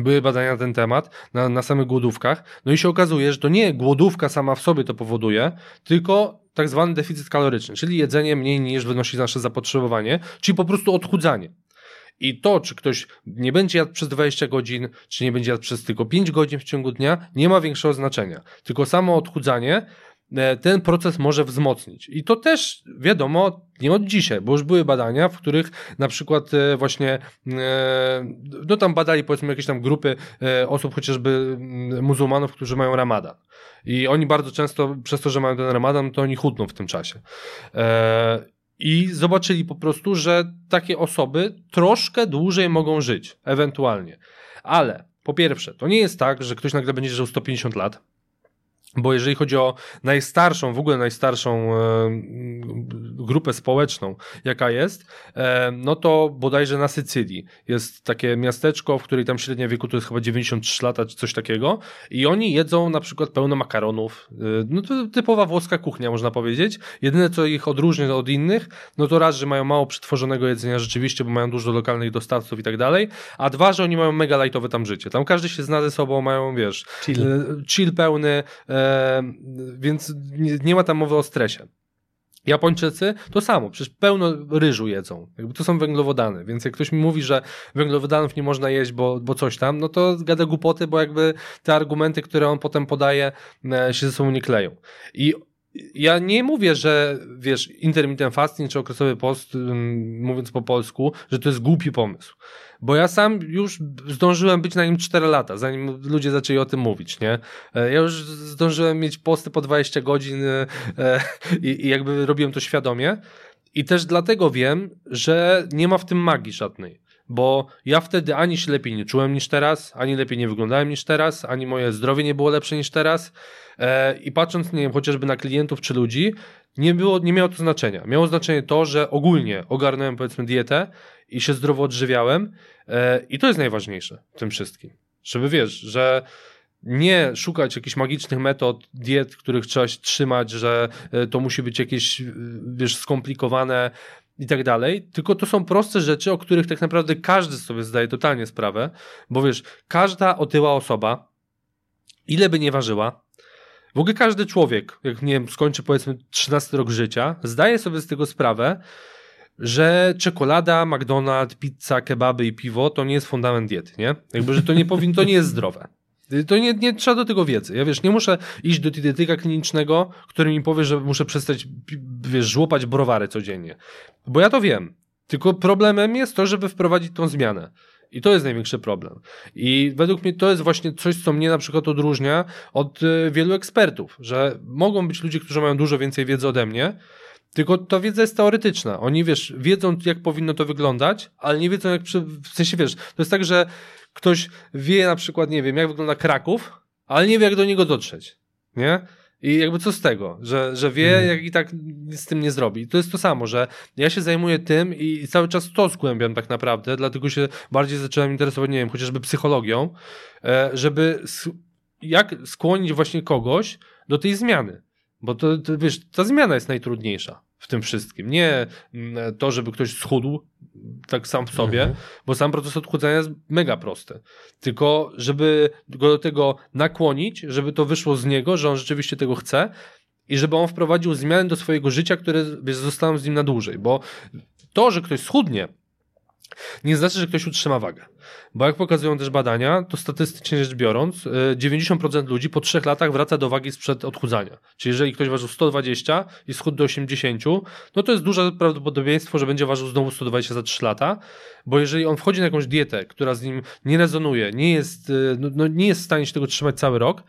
były badania na ten temat, na, na samych głodówkach, no i się okazuje, że to nie głodówka sama w sobie to powoduje, tylko tak zwany deficyt kaloryczny, czyli jedzenie mniej niż wynosi nasze zapotrzebowanie, czyli po prostu odchudzanie. I to, czy ktoś nie będzie jadł przez 20 godzin, czy nie będzie jadł przez tylko 5 godzin w ciągu dnia, nie ma większego znaczenia. Tylko samo odchudzanie ten proces może wzmocnić. I to też wiadomo nie od dzisiaj, bo już były badania, w których na przykład e, właśnie e, no tam badali powiedzmy jakieś tam grupy osób chociażby mm, muzułmanów, którzy mają ramadan. I oni bardzo często przez to, że mają ten ramadan, to oni chudną w tym czasie. I zobaczyli po prostu, że takie osoby troszkę dłużej mogą żyć, ewentualnie. Ale po pierwsze, to nie jest tak, że ktoś nagle będzie żył 150 lat, bo jeżeli chodzi o najstarszą, w ogóle najstarszą e, grupę społeczną, jaka jest, e, no to bodajże na Sycylii jest takie miasteczko, w której tam średnia wieku to jest chyba 93 lata czy coś takiego i oni jedzą na przykład pełno makaronów. E, no to typowa włoska kuchnia, można powiedzieć. Jedyne, co ich odróżnia od innych, no to raz, że mają mało przetworzonego jedzenia rzeczywiście, bo mają dużo lokalnych dostawców i tak dalej, a dwa, że oni mają mega lightowe tam życie. Tam każdy się zna ze sobą, mają, wiesz, chill, chill pełny, więc nie, nie ma tam mowy o stresie. Japończycy to samo, przecież pełno ryżu jedzą. Jakby to są węglowodany, więc jak ktoś mi mówi, że węglowodanów nie można jeść, bo, bo coś tam, no to gada głupoty, bo jakby te argumenty, które on potem podaje, e, się ze sobą nie kleją. I ja nie mówię, że wiesz, intermittent fasting czy okresowy post, mówiąc po polsku, że to jest głupi pomysł. Bo ja sam już zdążyłem być na nim 4 lata, zanim ludzie zaczęli o tym mówić, nie? E, ja już zdążyłem mieć posty po 20 godzin e, i, i jakby robiłem to świadomie. I też dlatego wiem, że nie ma w tym magii żadnej bo ja wtedy ani się lepiej nie czułem niż teraz, ani lepiej nie wyglądałem niż teraz, ani moje zdrowie nie było lepsze niż teraz. E, I patrząc, nie wiem, chociażby na klientów czy ludzi, nie, było, nie miało to znaczenia. Miało znaczenie to, że ogólnie ogarnąłem powiedzmy dietę i się zdrowo odżywiałem e, i to jest najważniejsze w tym wszystkim. Żeby wiesz, że nie szukać jakichś magicznych metod, diet, których trzeba się trzymać, że e, to musi być jakieś, wiesz, skomplikowane i tak dalej, tylko to są proste rzeczy, o których tak naprawdę każdy sobie zdaje totalnie sprawę, bo wiesz, każda otyła osoba, ile by nie ważyła, w ogóle każdy człowiek, jak nie wiem, skończy powiedzmy 13 rok życia, zdaje sobie z tego sprawę, że czekolada, McDonald's, pizza, kebaby i piwo to nie jest fundament diety, nie? Jakby, że to nie powinno, to nie jest zdrowe. To nie, nie trzeba do tego wiedzy. Ja wiesz, nie muszę iść do dietetyka klinicznego, który mi powie, że muszę przestać, wiesz, żłopać browary codziennie. Bo ja to wiem. Tylko problemem jest to, żeby wprowadzić tą zmianę. I to jest największy problem. I według mnie to jest właśnie coś, co mnie na przykład odróżnia od y, wielu ekspertów, że mogą być ludzie, którzy mają dużo więcej wiedzy ode mnie, tylko ta wiedza jest teoretyczna. Oni, wiesz, wiedzą, jak powinno to wyglądać, ale nie wiedzą, jak, przy... w sensie, wiesz, to jest tak, że ktoś wie na przykład, nie wiem, jak wygląda Kraków, ale nie wie, jak do niego dotrzeć, nie? I jakby co z tego, że, że wie, mhm. jak i tak nic z tym nie zrobi. I to jest to samo, że ja się zajmuję tym i cały czas to zgłębiam tak naprawdę, dlatego się bardziej zacząłem interesować, nie wiem, chociażby psychologią, e, żeby jak skłonić właśnie kogoś do tej zmiany. Bo to, to wiesz, ta zmiana jest najtrudniejsza w tym wszystkim. Nie mm, to, żeby ktoś schudł tak sam w sobie, mhm. bo sam proces odchudzania jest mega prosty. Tylko, żeby go do tego nakłonić, żeby to wyszło z niego, że on rzeczywiście tego chce i żeby on wprowadził zmiany do swojego życia, które zostaną z nim na dłużej. Bo to, że ktoś schudnie, nie znaczy, że ktoś utrzyma wagę. Bo jak pokazują też badania, to statystycznie rzecz biorąc, 90% y, ludzi po 3 latach wraca do wagi sprzed odchudzania. Czyli jeżeli ktoś ważył 120 i schudł do 80, no to jest duże prawdopodobieństwo, że będzie ważył znowu 120 za 3 lata, bo jeżeli on wchodzi na jakąś dietę, która z nim nie rezonuje, nie jest, y, no, no nie jest w stanie się tego trzymać cały rok,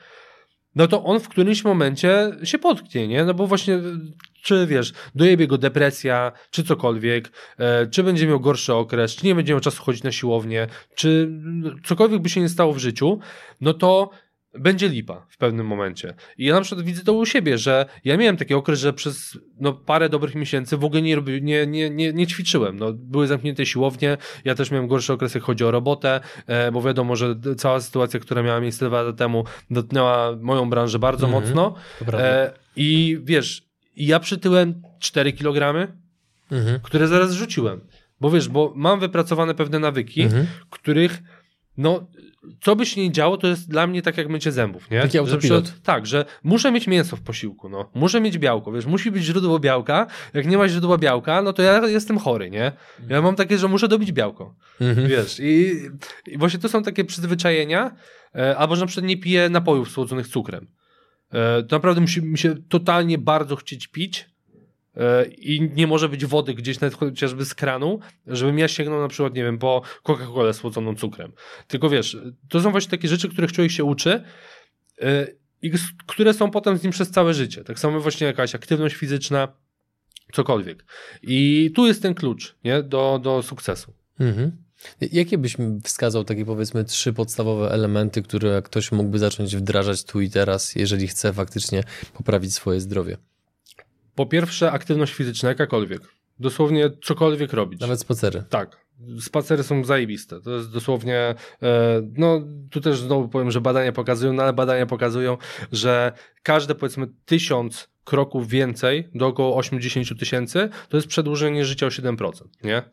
no to on w którymś momencie się potknie, nie? No bo właśnie, czy wiesz, dojebie go depresja, czy cokolwiek, e, czy będzie miał gorszy okres, czy nie będzie miał czasu chodzić na siłownię, czy cokolwiek by się nie stało w życiu, no to będzie lipa w pewnym momencie. I ja na przykład widzę to u siebie, że ja miałem taki okres, że przez no, parę dobrych miesięcy w ogóle nie, robi, nie, nie, nie, nie ćwiczyłem. No, były zamknięte siłownie, ja też miałem gorszy okres, jak chodzi o robotę, e, bo wiadomo, że cała sytuacja, która miała miejsce dwa lata temu, dotknęła moją branżę bardzo Mhm. mocno. E, I wiesz, ja przytyłem 4 kg, Mhm. które zaraz rzuciłem. Bo wiesz, bo mam wypracowane pewne nawyki, Mhm. których, no, co by się nie działo, to jest dla mnie tak jak mycie zębów, nie? Taki Że autopilot. przykład- tak, że muszę mieć mięso w posiłku, no. Muszę mieć białko, wiesz, musi być źródło białka. Jak nie ma źródła białka, no to ja jestem chory, nie? Ja mam takie, że muszę dobić białko, Mhm. wiesz. I, I właśnie to są takie przyzwyczajenia, e, albo że na przykład nie piję napojów słodzonych cukrem. E, to naprawdę musi mi się totalnie bardzo chcieć pić, i nie może być wody gdzieś nawet chociażby z kranu, żebym ja sięgnął na przykład, nie wiem, po Coca-Colę słodzoną cukrem. Tylko wiesz, to są właśnie takie rzeczy, których człowiek się uczy e, i które są potem z nim przez całe życie. Tak samo właśnie jakaś aktywność fizyczna, cokolwiek. I tu jest ten klucz nie? Do, do sukcesu. Mhm. Jakie byś wskazał takie powiedzmy trzy podstawowe elementy, które ktoś mógłby zacząć wdrażać tu i teraz, jeżeli chce faktycznie poprawić swoje zdrowie? Po pierwsze, aktywność fizyczna, jakakolwiek. Dosłownie cokolwiek robić. Nawet spacery. Tak. Spacery są zajebiste. To jest dosłownie, e, no tu też znowu powiem, że badania pokazują, no ale badania pokazują, że każde powiedzmy tysiąc kroków więcej do około 80 tysięcy to jest przedłużenie życia o 7%, nie?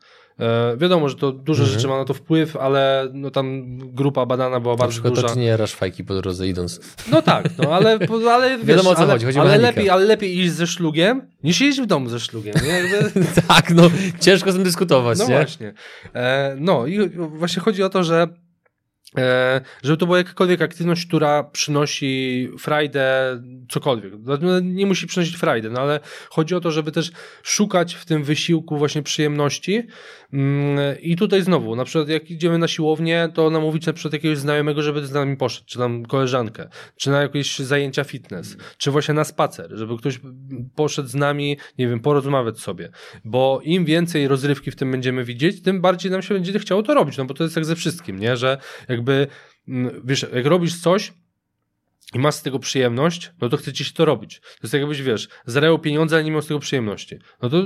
E, wiadomo, że to dużo Mhm. rzeczy ma na to wpływ, ale no tam grupa badana była Na bardzo przykład duża. to, czy nie jarasz fajki po drodze idąc. No tak, no ale, ale (laughs) wiesz, Wiadomo, o co ale, chodzi, chodzi ale, lepiej, ale lepiej iść ze szlugiem, niż iść w domu ze szlugiem. (laughs) Tak, no ciężko z tym dyskutować, no nie? właśnie. E, no i właśnie chodzi o to, że żeby to była jakakolwiek aktywność, która przynosi frajdę, cokolwiek. No, Nie musi przynosić frajdę, no ale chodzi o to, żeby też szukać w tym wysiłku właśnie przyjemności. Mm, I tutaj znowu, na przykład jak idziemy na siłownię, to namówić na przykład jakiegoś znajomego, żeby z nami poszedł, czy tam koleżankę, czy na jakieś zajęcia fitness, czy właśnie na spacer, żeby ktoś poszedł z nami, nie wiem, porozmawiać sobie, bo im więcej rozrywki w tym będziemy widzieć, tym bardziej nam się będzie chciało to robić, no bo to jest jak ze wszystkim, nie, że jakby, mm, wiesz, jak robisz coś, i masz z tego przyjemność, no to chce ci się to robić. To jest tak jakbyś, wiesz, zarabiał pieniądze, ale nie miał z tego przyjemności. No to,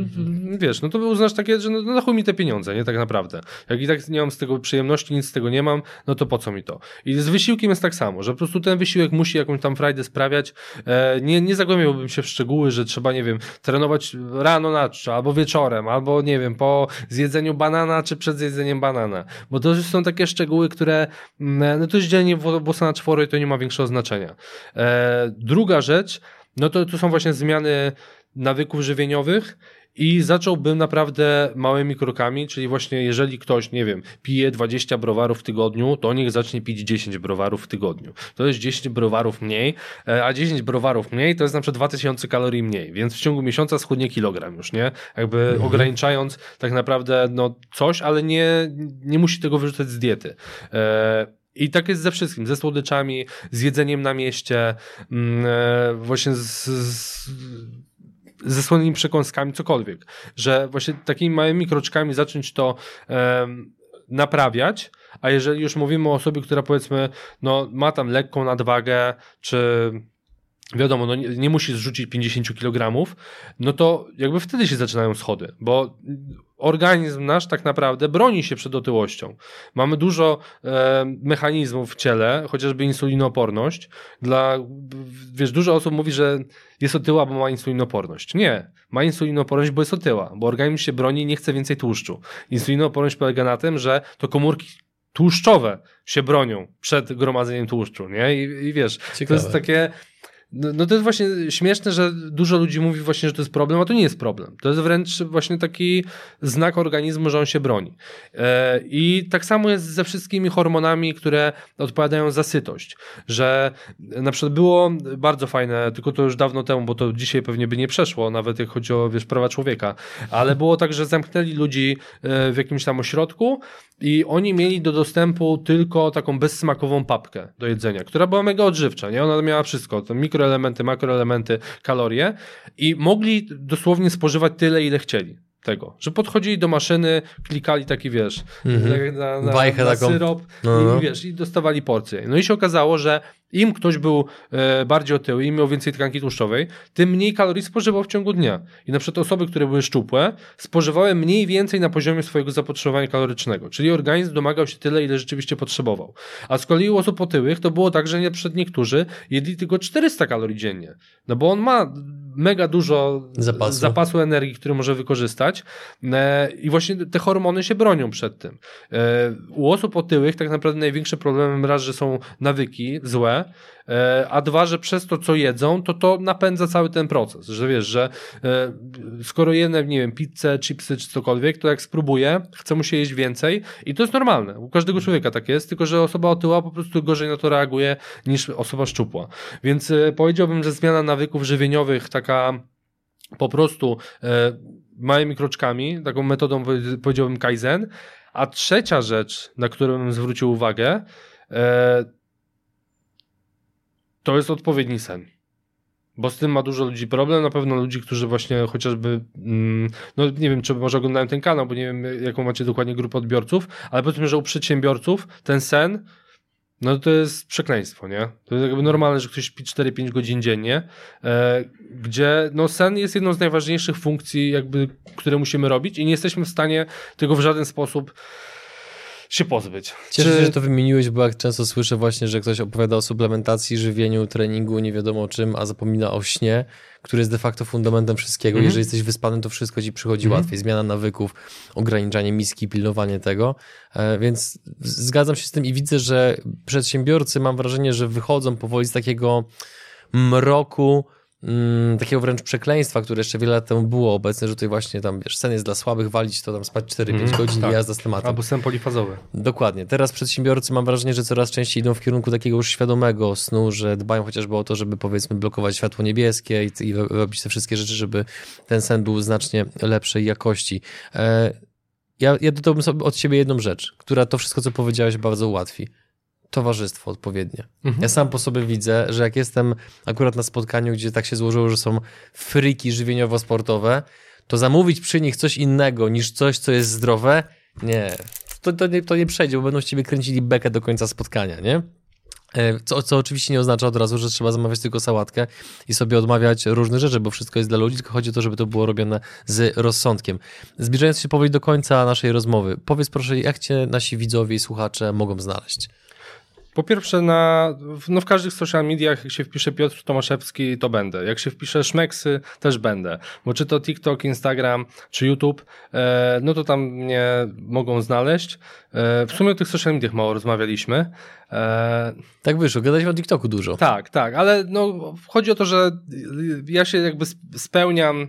wiesz, no to uznasz takie, że no, no chuj mi te pieniądze, nie? Tak naprawdę. Jak i tak nie mam z tego przyjemności, nic z tego nie mam, no to po co mi to? I z wysiłkiem jest tak samo, że po prostu ten wysiłek musi jakąś tam frajdę sprawiać. E, nie, nie zagłębiałbym się w szczegóły, że trzeba, nie wiem, trenować rano na czczo, albo wieczorem, albo, nie wiem, po zjedzeniu banana, czy przed zjedzeniem banana. Bo to już są takie szczegóły, które, mm, no to jest dzielenie wło- włosa na czworo i to nie ma większego znaczenia. E, druga rzecz, no to, to są właśnie zmiany nawyków żywieniowych i zacząłbym naprawdę małymi krokami, czyli właśnie jeżeli ktoś, nie wiem, pije 20 browarów w tygodniu, to niech zacznie pić 10 browarów w tygodniu. To jest 10 browarów mniej, e, a 10 browarów mniej to jest na przykład 2000 kalorii mniej, więc w ciągu miesiąca schudnie kilogram już, nie? Jakby ograniczając tak naprawdę no coś, ale nie, nie musi tego wyrzucać z diety. E, i tak jest ze wszystkim, ze słodyczami, z jedzeniem na mieście, mm, e, właśnie z, z, ze słonymi przekąskami, cokolwiek. Że właśnie takimi małymi kroczkami zacząć to naprawiać, a jeżeli już mówimy o osobie, która powiedzmy no, ma tam lekką nadwagę, czy wiadomo, no nie, nie musi zrzucić 50 kg, no to jakby wtedy się zaczynają schody, bo organizm nasz tak naprawdę broni się przed otyłością. Mamy dużo e, mechanizmów w ciele, chociażby insulinooporność. Dla, wiesz, dużo osób mówi, że jest otyła, bo ma insulinoporność. Nie, ma insulinoporność, bo jest otyła, bo organizm się broni i nie chce więcej tłuszczu. Insulinooporność polega na tym, że to komórki tłuszczowe się bronią przed gromadzeniem tłuszczu, nie? I, i wiesz, to Ciekawe. jest takie... No, no to jest właśnie śmieszne, że dużo ludzi mówi właśnie, że to jest problem, a to nie jest problem. To jest wręcz właśnie taki znak organizmu, że on się broni. E, I tak samo jest ze wszystkimi hormonami, które odpowiadają za sytość. Że na przykład było bardzo fajne, tylko to już dawno temu, bo to dzisiaj pewnie by nie przeszło, nawet jak chodzi o wiesz, prawa człowieka, ale było tak, że zamknęli ludzi e, w jakimś tam ośrodku i oni mieli do dostępu tylko taką bezsmakową papkę do jedzenia, która była mega odżywcza, nie? Ona miała wszystko, to mikroelementy, makroelementy, kalorie i mogli dosłownie spożywać tyle, ile chcieli tego, że podchodzili do maszyny, klikali taki, wiesz, Mhm. na, na, Bajkę na taką. syrop No, i, no. wiesz, i dostawali porcję. No i się okazało, że Im ktoś był e, bardziej otyły i miał więcej tkanki tłuszczowej, tym mniej kalorii spożywał w ciągu dnia. I na przykład osoby, które były szczupłe, spożywały mniej więcej na poziomie swojego zapotrzebowania kalorycznego, czyli organizm domagał się tyle, ile rzeczywiście potrzebował. A z kolei u osób otyłych to było tak, że nie przed niektórzy jedli tylko 400 kalorii dziennie. No bo on ma mega dużo Zapasu. zapasu energii, który może wykorzystać e, i właśnie te hormony się bronią przed tym. E, u osób otyłych tak naprawdę największym problemem raz, że są nawyki złe, a dwa, że przez to, co jedzą, to to napędza cały ten proces, że wiesz, że e, skoro jedne, nie wiem, pizzę, chipsy czy cokolwiek, to jak spróbuję, chce mu się jeść więcej i to jest normalne. U każdego człowieka tak jest, tylko że osoba otyła po prostu gorzej na to reaguje niż osoba szczupła. Więc e, powiedziałbym, że zmiana nawyków żywieniowych, taka po prostu e, małymi kroczkami, taką metodą powie- powiedziałbym Kaizen. A trzecia rzecz, na którą bym zwrócił uwagę, e, to jest odpowiedni sen. Bo z tym ma dużo ludzi problem, na pewno ludzi, którzy właśnie chociażby, mm, no nie wiem, czy może oglądają ten kanał, bo nie wiem, jaką macie dokładnie grupę odbiorców, ale powiedzmy, że u przedsiębiorców ten sen, no to jest przekleństwo, nie? To jest jakby normalne, że ktoś śpi 4-5 godzin dziennie, e, gdzie no sen jest jedną z najważniejszych funkcji, jakby, które musimy robić i nie jesteśmy w stanie tego w żaden sposób się pozbyć. Cieszę Czy- się, że to wymieniłeś, bo jak często słyszę właśnie, że ktoś opowiada o suplementacji, żywieniu, treningu, nie wiadomo o czym, a zapomina o śnie, który jest de facto fundamentem wszystkiego. Mhm. Jeżeli jesteś wyspany, to wszystko ci przychodzi Mhm. łatwiej. Zmiana nawyków, ograniczanie miski, pilnowanie tego. E, Więc zgadzam się z tym i widzę, że przedsiębiorcy, mam wrażenie, że wychodzą powoli z takiego mroku, mm, takiego wręcz przekleństwa, które jeszcze wiele lat temu było obecne, że tutaj właśnie tam, wiesz, sen jest dla słabych, walić to tam spać 4-5 Mhm, godzin tak. i jazda z tematem. Albo sen polifazowy. Dokładnie. Teraz przedsiębiorcy mam wrażenie, że coraz częściej idą w kierunku takiego już świadomego snu, że dbają chociażby o to, żeby powiedzmy blokować światło niebieskie i, i robić te wszystkie rzeczy, żeby ten sen był znacznie lepszej jakości. E, ja, ja dodałbym sobie od siebie jedną rzecz, która to wszystko, co powiedziałeś, bardzo ułatwi. Towarzystwo odpowiednie. Mhm. Ja sam po sobie widzę, że jak jestem akurat na spotkaniu, gdzie tak się złożyło, że są friki żywieniowo-sportowe, to zamówić przy nich coś innego niż coś, co jest zdrowe, nie. To, to, nie, to nie przejdzie, bo będą z ciebie kręcili bekę do końca spotkania, nie? E, Co, co oczywiście nie oznacza od razu, że trzeba zamawiać tylko sałatkę i sobie odmawiać różnych rzeczy, bo wszystko jest dla ludzi, tylko chodzi o to, żeby to było robione z rozsądkiem. Zbliżając się powoli do końca naszej rozmowy, powiedz proszę, jak cię nasi widzowie i słuchacze mogą znaleźć? Po pierwsze, na, w- no w każdych social mediach, jak się wpisze Piotr Tomaszewski, to będę. Jak się wpisze Szmeksy, też będę. Bo czy to TikTok, Instagram, czy YouTube, e, no to tam mnie mogą znaleźć. E, w sumie o tych social mediach mało rozmawialiśmy. E, Tak wyszło, gadaliśmy o TikToku dużo. tak, tak, ale no, chodzi o to, że ja się jakby sp- spełniam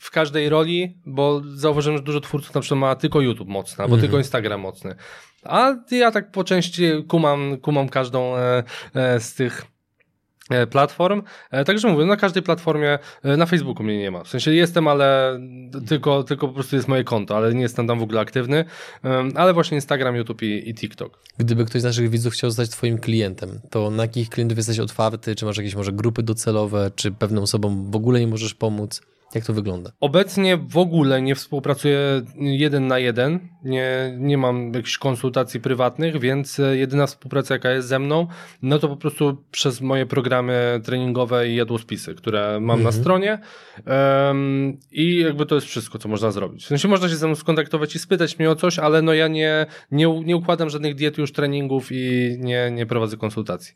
w każdej roli, bo zauważyłem, że dużo twórców na przykład ma tylko YouTube mocny, albo Mhm. tylko Instagram mocny. A ja tak po części kumam, kumam każdą e, e, z tych e, platform. Także mówię, na każdej platformie, na Facebooku mnie nie ma. W sensie jestem, ale tylko, tylko po prostu jest moje konto, ale nie jestem tam w ogóle aktywny. Ale właśnie Instagram, YouTube i, i TikTok. Gdyby ktoś z naszych widzów chciał zostać twoim klientem, to na jakich klientów jesteś otwarty? Czy masz jakieś może grupy docelowe? Czy pewnym osobom w ogóle nie możesz pomóc? Jak to wygląda? Obecnie w ogóle nie współpracuję jeden na jeden, nie, nie mam jakichś konsultacji prywatnych, więc e, jedyna współpraca, jaka jest ze mną, no to po prostu przez moje programy treningowe i jadłospisy, które mam na Mhm. stronie Em, i jakby to jest wszystko, co można zrobić. W sensie można się ze mną skontaktować i spytać mnie o coś, ale no ja nie, nie, nie układam żadnych diet już treningów i nie, nie prowadzę konsultacji.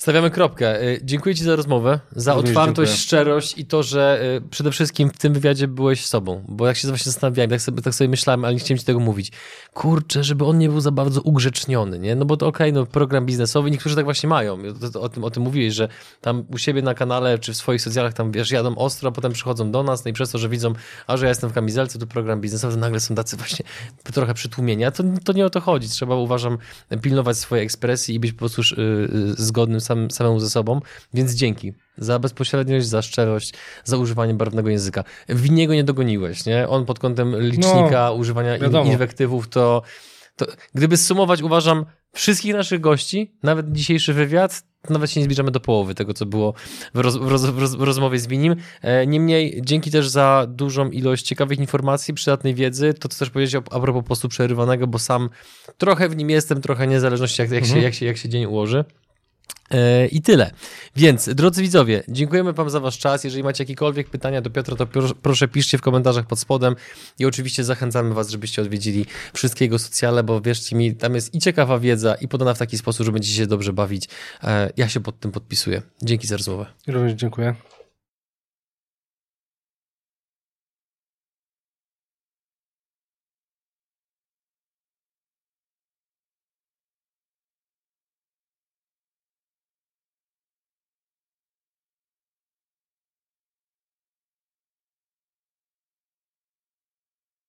Stawiamy kropkę. Y, Dziękuję Ci za rozmowę, za Również otwartość, dziękuję. szczerość i to, że y, przede wszystkim w tym wywiadzie byłeś sobą. Bo jak się właśnie zastanawiałem, tak sobie, tak sobie myślałem, ale nie chciałem Ci tego mówić. Kurczę, żeby on nie był za bardzo ugrzeczniony, nie? No bo to okej, no program biznesowy, niektórzy tak właśnie mają. To, o, tym, o tym mówiłeś, że tam u siebie na kanale czy w swoich socjalach tam, wiesz, jadą ostro, a potem przychodzą do nas, no i przez to, że widzą, a że ja jestem w kamizelce, tu program biznesowy, to nagle są tacy właśnie (laughs) trochę przytłumieni. A to, to nie o to chodzi. Trzeba, uważam, pilnować swojej ekspresji i być po prostu y, y, zgodnym sam, samemu ze sobą. Więc dzięki za bezpośredniość, za szczerość, za używanie barwnego języka. Winiego nie dogoniłeś, nie? On pod kątem licznika, używania in, wiadomo. inwektywów, to, to gdyby sumować, uważam, wszystkich naszych gości, nawet dzisiejszy wywiad, nawet się nie zbliżamy do połowy tego, co było w, roz, w, roz, w, roz, w rozmowie z Winim. E, Niemniej, dzięki też za dużą ilość ciekawych informacji, przydatnej wiedzy, to co też powiedzieć a propos postu przerywanego, bo sam trochę w nim jestem, trochę niezależności, jak, jak, się, Mhm. jak, się, jak się dzień ułoży. E, I tyle. Więc, drodzy widzowie, dziękujemy Wam za Wasz czas. Jeżeli macie jakiekolwiek pytania do Piotra, to proszę piszcie w komentarzach pod spodem i oczywiście zachęcamy Was, żebyście odwiedzili wszystkie jego socjale, bo wierzcie mi, tam jest i ciekawa wiedza, i podana w taki sposób, że będziecie się dobrze bawić. E, ja się pod tym podpisuję. Dzięki za rozmowę. Również dziękuję.